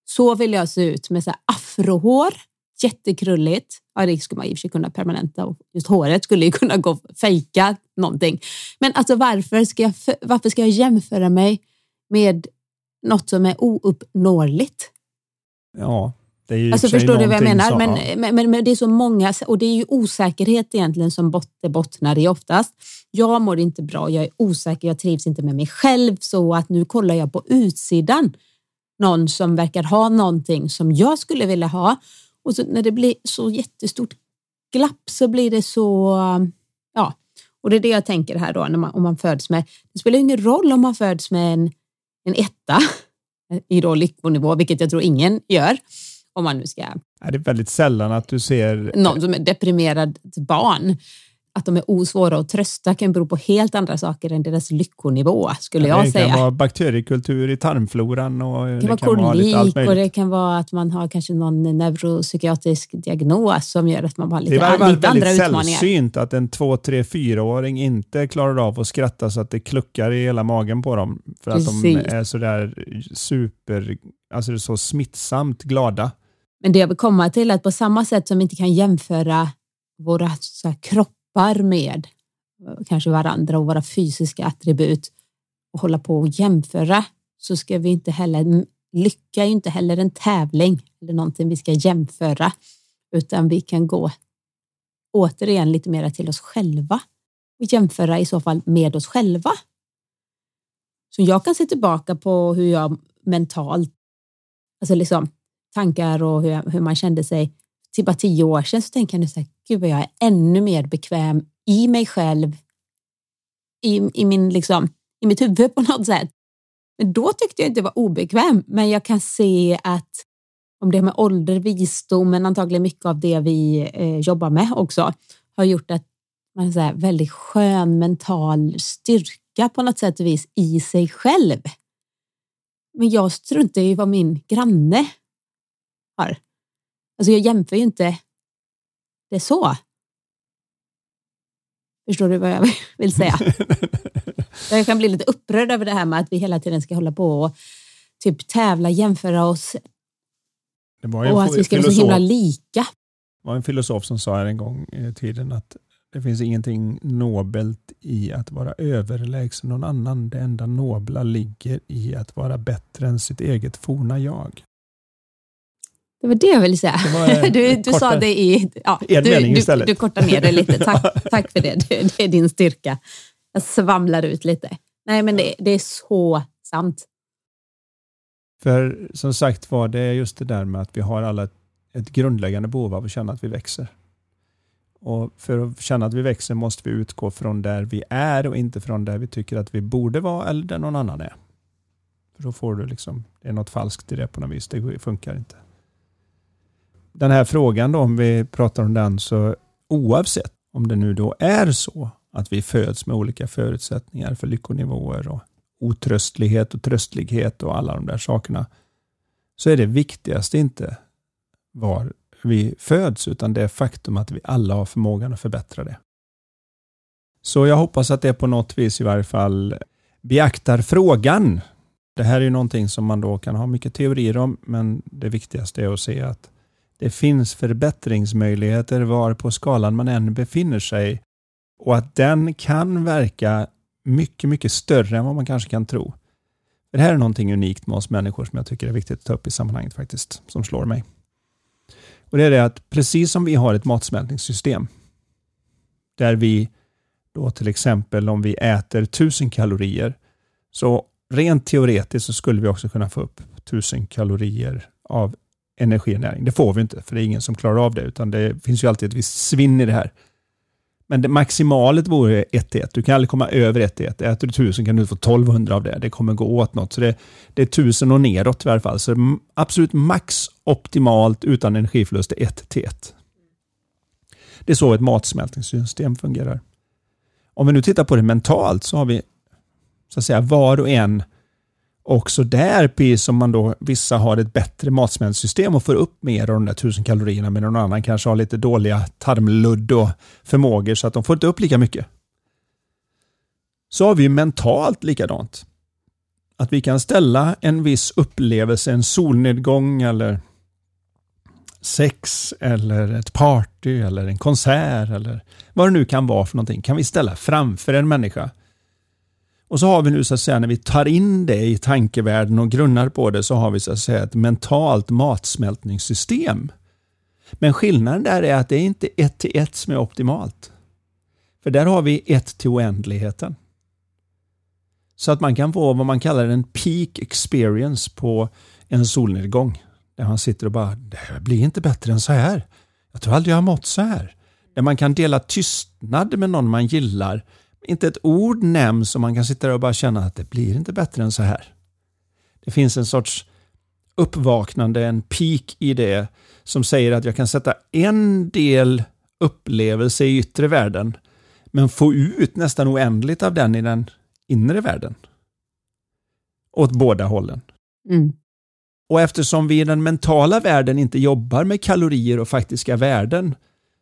Så vill jag se ut med så här afrohår, jättekrulligt. Ja, det skulle man i och för sig kunna permanenta och just håret skulle ju kunna gå fejka någonting. Men alltså varför ska jag, varför ska jag jämföra mig med något som är ouppnåeligt? Ja, alltså förstår du vad jag menar? Så, men, ja. men, men, men, det är så många och det är ju osäkerhet egentligen som bot, bottnar i oftast. Jag mår inte bra, jag är osäker, jag trivs inte med mig själv så att nu kollar jag på utsidan. Någon som verkar ha någonting som jag skulle vilja ha och så när det blir så jättestort glapp så blir det så, ja, och det är det jag tänker här då när man, om man föds med, det spelar ingen roll om man föds med en, en etta i då lyckonivå, vilket jag tror ingen gör om man nu ska... Är det är väldigt sällan att du ser... Någon som är deprimerad barn. att de är osvåra att trösta kan bero på helt andra saker än deras lyckonivå, skulle ja, jag säga. Det kan vara bakteriekultur i tarmfloran och det kan, det kan vara kolik och det kan vara att man har kanske någon neuropsykiatrisk diagnos som gör att man har lite, lite andra utmaningar. Det är väldigt sällsynt att en två, tre, fyraåring inte klarar av att skratta så att det kluckar i hela magen på dem. För Precis. att de är sådär super, alltså det är så smittsamt glada. Men det jag vill komma till är att på samma sätt som vi inte kan jämföra våra så här, kroppar med eh, kanske varandra och våra fysiska attribut och hålla på och jämföra så ska vi inte heller, lycka är inte heller en tävling eller någonting vi ska jämföra utan vi kan gå återigen lite mera till oss själva och jämföra i så fall med oss själva. Så jag kan se tillbaka på hur jag mentalt, alltså liksom tankar och hur, hur man kände sig till bara tio år sedan så tänker jag nu så här, gud vad jag är ännu mer bekväm i mig själv, i, i, min, liksom, i mitt huvud på något sätt. Men då tyckte jag inte det var obekväm, men jag kan se att om det med ålder, visdom, men antagligen mycket av det vi eh, jobbar med också, har gjort att man har väldigt skön mental styrka på något sätt och vis i sig själv. Men jag struntar i vad min granne har. Alltså jag jämför ju inte det så. Förstår du vad jag vill säga? jag kan bli lite upprörd över det här med att vi hela tiden ska hålla på och typ tävla, jämföra oss och att vi ska vara så himla lika. Det var en filosof som sa här en gång i tiden att det finns ingenting nobelt i att vara överlägsen någon annan. Det enda nobla ligger i att vara bättre än sitt eget forna jag. Det var det jag ville säga. Du, du sa det i... Ja, du, du, du kortar ner det lite. Tack, tack för det. det. det. är din styrka. Jag svamlar ut lite. Nej, men det, det är så sant. För som sagt var, det är just det där med att vi har alla ett, ett grundläggande behov av att känna att vi växer. Och för att känna att vi växer måste vi utgå från där vi är och inte från där vi tycker att vi borde vara eller där någon annan är. För då får du liksom, det är något falskt i det på något vis. Det funkar inte den här frågan då, om vi pratar om den, så oavsett om det nu då är så att vi föds med olika förutsättningar för lyckonivåer och otröstlighet och tröstlighet och alla de där sakerna, så är det viktigaste inte var vi föds, utan det faktum att vi alla har förmågan att förbättra det. Så jag hoppas att det på något vis i varje fall beaktar frågan. Det här är ju någonting som man då kan ha mycket teorier om, men det viktigaste är att se att det finns förbättringsmöjligheter var på skalan man än befinner sig och att den kan verka mycket, mycket större än vad man kanske kan tro. Det här är någonting unikt med oss människor som jag tycker är viktigt att ta upp i sammanhanget faktiskt, som slår mig. Och Det är det att precis som vi har ett matsmältningssystem där vi då till exempel om vi äter 1000 kalorier så rent teoretiskt så skulle vi också kunna få upp 1000 kalorier av energinäring. Det får vi inte, för det är ingen som klarar av det, utan det finns ju alltid ett visst svinn i det här. Men det maximalet vore 1 till 1. Du kan aldrig komma över 1 till 1. Äter du 1000 kan du få 1200 av det. Det kommer gå åt något. Så det, det är 1000 och neråt i alla fall. Så absolut max optimalt utan energiförlust är 1 till 1. Det är så ett matsmältningssystem fungerar. Om vi nu tittar på det mentalt så har vi så att säga var och en också där, precis som man då, vissa har ett bättre matsmältssystem och får upp mer av de där tusen kalorierna, medan någon annan kanske har lite dåliga tarmludd och förmågor så att de får inte upp lika mycket. Så har vi mentalt likadant. Att vi kan ställa en viss upplevelse, en solnedgång eller sex eller ett party eller en konsert eller vad det nu kan vara för någonting, kan vi ställa framför en människa och så har vi nu så att säga när vi tar in det i tankevärlden och grunnar på det så har vi så att säga ett mentalt matsmältningssystem. Men skillnaden där är att det är inte ett till ett som är optimalt. För där har vi ett till oändligheten. Så att man kan få vad man kallar en peak experience på en solnedgång. Där man sitter och bara, det här blir inte bättre än så här. Jag tror aldrig jag har mått så här. Där man kan dela tystnad med någon man gillar inte ett ord nämns och man kan sitta där och bara känna att det blir inte bättre än så här. Det finns en sorts uppvaknande, en peak i det som säger att jag kan sätta en del upplevelse i yttre världen men få ut nästan oändligt av den i den inre världen. Åt båda hållen. Mm. Och eftersom vi i den mentala världen inte jobbar med kalorier och faktiska värden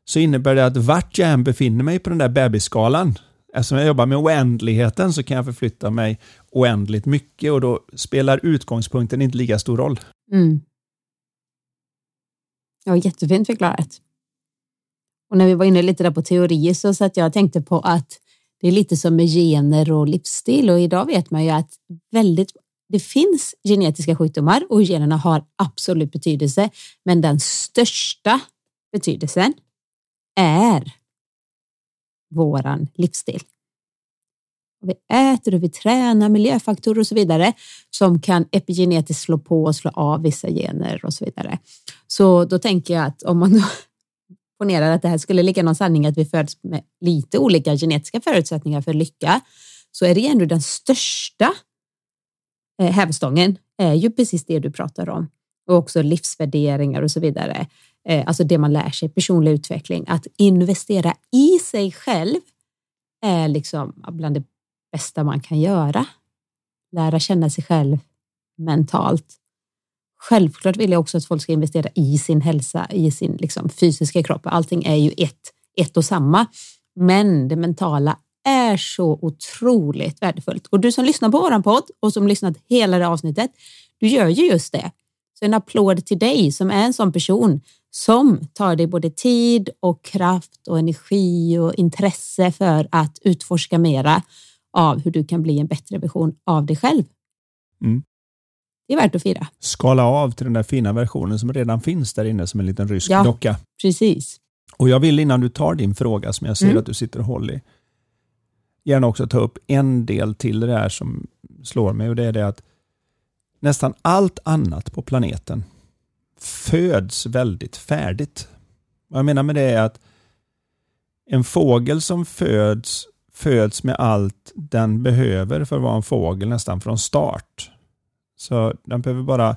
så innebär det att vart jag än befinner mig på den där bebisskalan, eftersom jag jobbar med oändligheten så kan jag förflytta mig oändligt mycket och då spelar utgångspunkten inte lika stor roll. Mm. Ja, jättefint förklarat. Och när vi var inne lite där på teorier så satt jag och tänkte på att det är lite som med gener och livsstil och idag vet man ju att väldigt det finns genetiska sjukdomar och generna har absolut betydelse, men den största betydelsen är våran livsstil. Vi äter och vi tränar, miljöfaktorer och så vidare som kan epigenetiskt slå på och slå av vissa gener och så vidare. Så då tänker jag att om man ponerar att det här skulle ligga någon sanning att vi föds med lite olika genetiska förutsättningar för lycka så är det ändå den största eh, hävstången är ju precis det du pratar om och också livsvärderingar och så vidare. Eh, alltså det man lär sig, personlig utveckling, att investera i sig själv är liksom bland det bästa man kan göra. Lära känna sig själv mentalt. Självklart vill jag också att folk ska investera i sin hälsa, i sin liksom, fysiska kropp. Allting är ju ett, ett och samma. Men det mentala är så otroligt värdefullt. Och du som lyssnar på våran podd och som lyssnat hela det avsnittet, du gör ju just det. Så en applåd till dig som är en sån person som tar dig både tid och kraft och energi och intresse för att utforska mera av hur du kan bli en bättre version av dig själv. Mm. Det är värt att fira. Skala av till den där fina versionen som redan finns där inne som en liten rysk Ja. docka. Precis. Och jag vill innan du tar din fråga som jag ser Mm. att du sitter och håller i, gärna också ta upp en del till det här som slår mig och det är det att nästan allt annat på planeten föds väldigt färdigt. Vad jag menar med det är att en fågel som föds föds med allt den behöver för att vara en fågel nästan från start. Så den behöver bara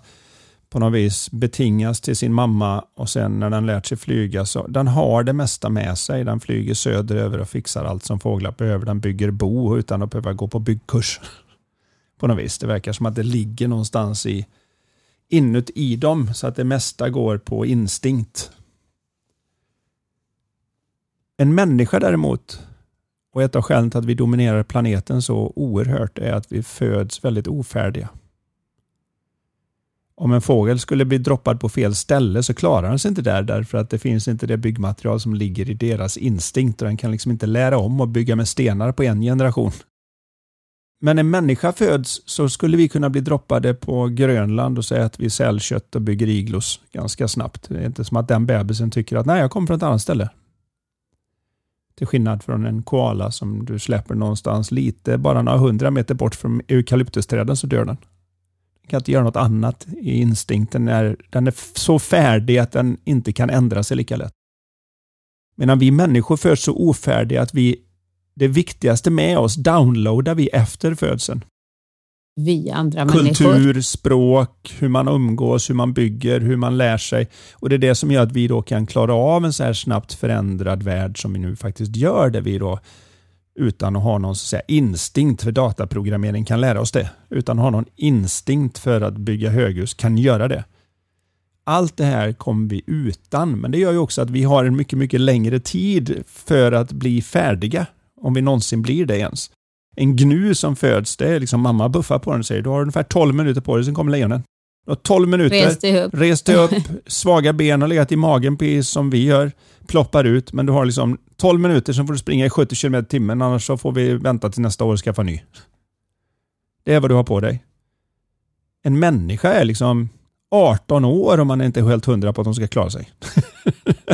på något vis betingas till sin mamma och sen när den lärt sig flyga så den har det mesta med sig. Den flyger söderöver och fixar allt som fåglar behöver. Den bygger bo utan att behöva gå på byggkurs. På något vis. Det verkar som att det ligger någonstans i inuti dem så att det mesta går på instinkt. En människa däremot och ett av skälen till att vi dominerar planeten så oerhört är att vi föds väldigt ofärdiga. Om en fågel skulle bli droppad på fel ställe så klarar den sig inte där därför att det finns inte det byggmaterial som ligger i deras instinkt och den kan liksom inte lära om och bygga med stenar på en generation. Men en människa föds så skulle vi kunna bli droppade på Grönland och säga att vi sälkött och bygger iglos ganska snabbt. Det är inte som att den bebisen tycker att nej, jag kommer från ett annat ställe. Till skillnad från en koala som du släpper någonstans lite, bara några hundra meter bort från eukalyptusträden så dör den. Den kan inte göra något annat i instinkten. Är, den är så färdig att den inte kan ändra sig lika lätt. Medan vi människor föds så ofärdiga att vi, det viktigaste med oss downloadar vi efter födseln. Vi andra människor. Kultur, språk, hur man umgås, hur man bygger, hur man lär sig. Och Det är det som gör att vi då kan klara av en så här snabbt förändrad värld som vi nu faktiskt gör. Där vi då utan att ha någon så att säga, instinkt för dataprogrammering kan lära oss det. Utan att ha någon instinkt för att bygga höghus kan göra det. Allt det här kommer vi utan, men det gör ju också att vi har en mycket, mycket längre tid för att bli färdiga. Om vi någonsin blir det ens. En gnu som föds, det är liksom mamma buffar på den och säger du har ungefär 12 minuter på dig, sen kommer lejonen. Du har 12 minuter. Res dig upp. Res dig upp, svaga ben har legat i magen precis som vi gör. Ploppar ut, men du har liksom 12 minuter, sen får du springa i 70 km i timmen, annars så får vi vänta till nästa år och skaffa ny. Det är vad du har på dig. En människa är liksom 18 år om man inte är helt hundra på att de ska klara sig.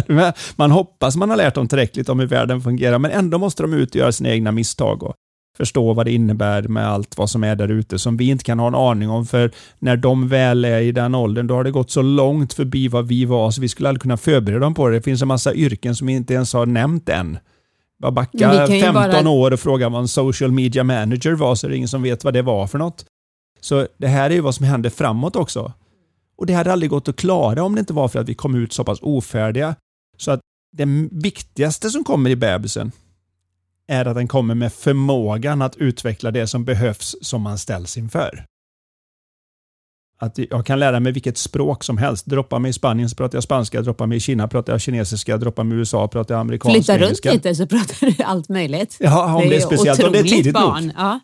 man hoppas man har lärt dem tillräckligt om hur världen fungerar, men ändå måste de ut och göra sina egna misstag och förstå vad det innebär med allt vad som är där ute som vi inte kan ha en aning om. För när de väl är i den åldern, då har det gått så långt förbi vad vi var, så vi skulle aldrig kunna förbereda dem på det. Det finns en massa yrken som vi inte ens har nämnt än. Bara backa kan ju 15 bara- år och fråga vad en social media manager var, så är det ingen som vet vad det var för något. Så det här är ju vad som händer framåt också. Och det hade aldrig gått att klara om det inte var för att vi kom ut så pass ofärdiga. Så att det viktigaste som kommer i bebisen, är att den kommer med förmågan att utveckla det som behövs som man ställs inför. Att jag kan lära mig vilket språk som helst. Droppa mig i Spanien så pratar jag spanska, droppa mig i Kina pratar jag kinesiska, droppa mig i USA pratar jag amerikanska. Flytta runt lite så pratar du allt möjligt. Ja, om det är, det är speciellt om det är tidigt barn. nog. Ja.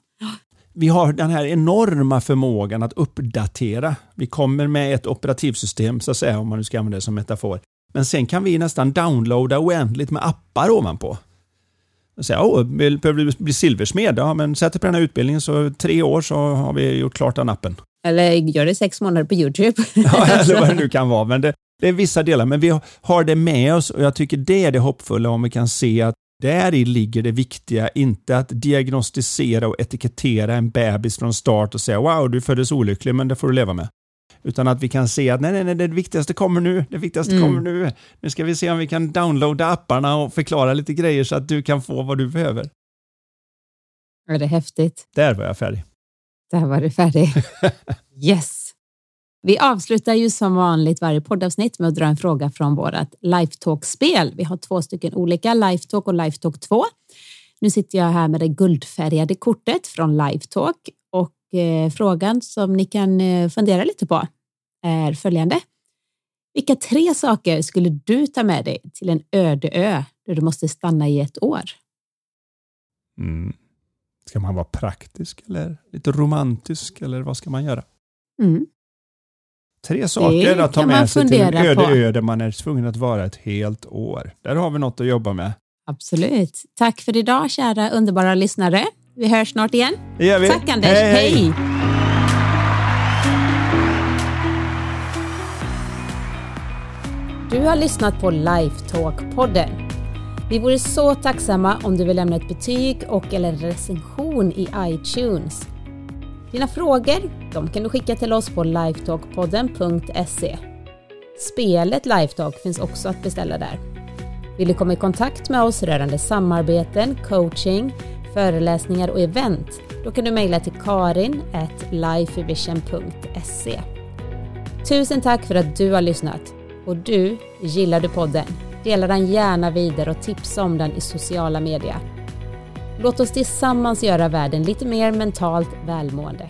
Vi har den här enorma förmågan att uppdatera. Vi kommer med ett operativsystem, så att säga, om man nu ska använda det som metafor. Men sen kan vi nästan downloada oändligt med appar ovanpå. Säga, oh, behöver du bli silversmed? Ja, men sätt dig på den här utbildningen så tre år så har vi gjort klart den appen. Eller gör det sex månader på YouTube. ja, eller vad det nu kan vara. Men det, det är vissa delar, men vi har det med oss och jag tycker det är det hoppfulla om vi kan se att där i ligger det viktiga, inte att diagnostisera och etikettera en bebis från start och säga wow, du föddes olycklig, men det får du leva med. Utan att vi kan se att nej, nej, nej, det viktigaste kommer nu, det viktigaste mm. kommer nu. Nu ska vi se om vi kan downloada apparna och förklara lite grejer så att du kan få vad du behöver. Ja, det är häftigt. Där var jag färdig. Där var du färdig. Yes! Vi avslutar ju som vanligt varje poddavsnitt med att dra en fråga från vårt Lifetalk-spel. Vi har två stycken olika, Lifetalk och Lifetalk 2. Nu sitter jag här med det guldfärgade kortet från Lifetalk och eh, frågan som ni kan eh, fundera lite på är följande. Vilka tre saker skulle du ta med dig till en öde ö där du måste stanna i ett år? Mm. Ska man vara praktisk eller lite romantisk eller vad ska man göra? Mm. Tre saker att ta med sig till en öde ö där man är tvungen att vara ett helt år. Där har vi något att jobba med. Absolut. Tack för idag kära underbara lyssnare. Vi hörs snart igen. Det gör vi. Tack Anders. hej. hej. hej. Du har lyssnat på Lifetalk-podden. Vi vore så tacksamma om du vill lämna ett betyg och eller recension i iTunes. Dina frågor de kan du skicka till oss på lifetalkpodden.se. Spelet Lifetalk finns också att beställa där. Vill du komma i kontakt med oss rörande samarbeten, coaching, föreläsningar och event? Då kan du mejla till karin lifevision.se. Tusen tack för att du har lyssnat. Och du, gillar du podden? Dela den gärna vidare och tipsa om den i sociala medier. Låt oss tillsammans göra världen lite mer mentalt välmående.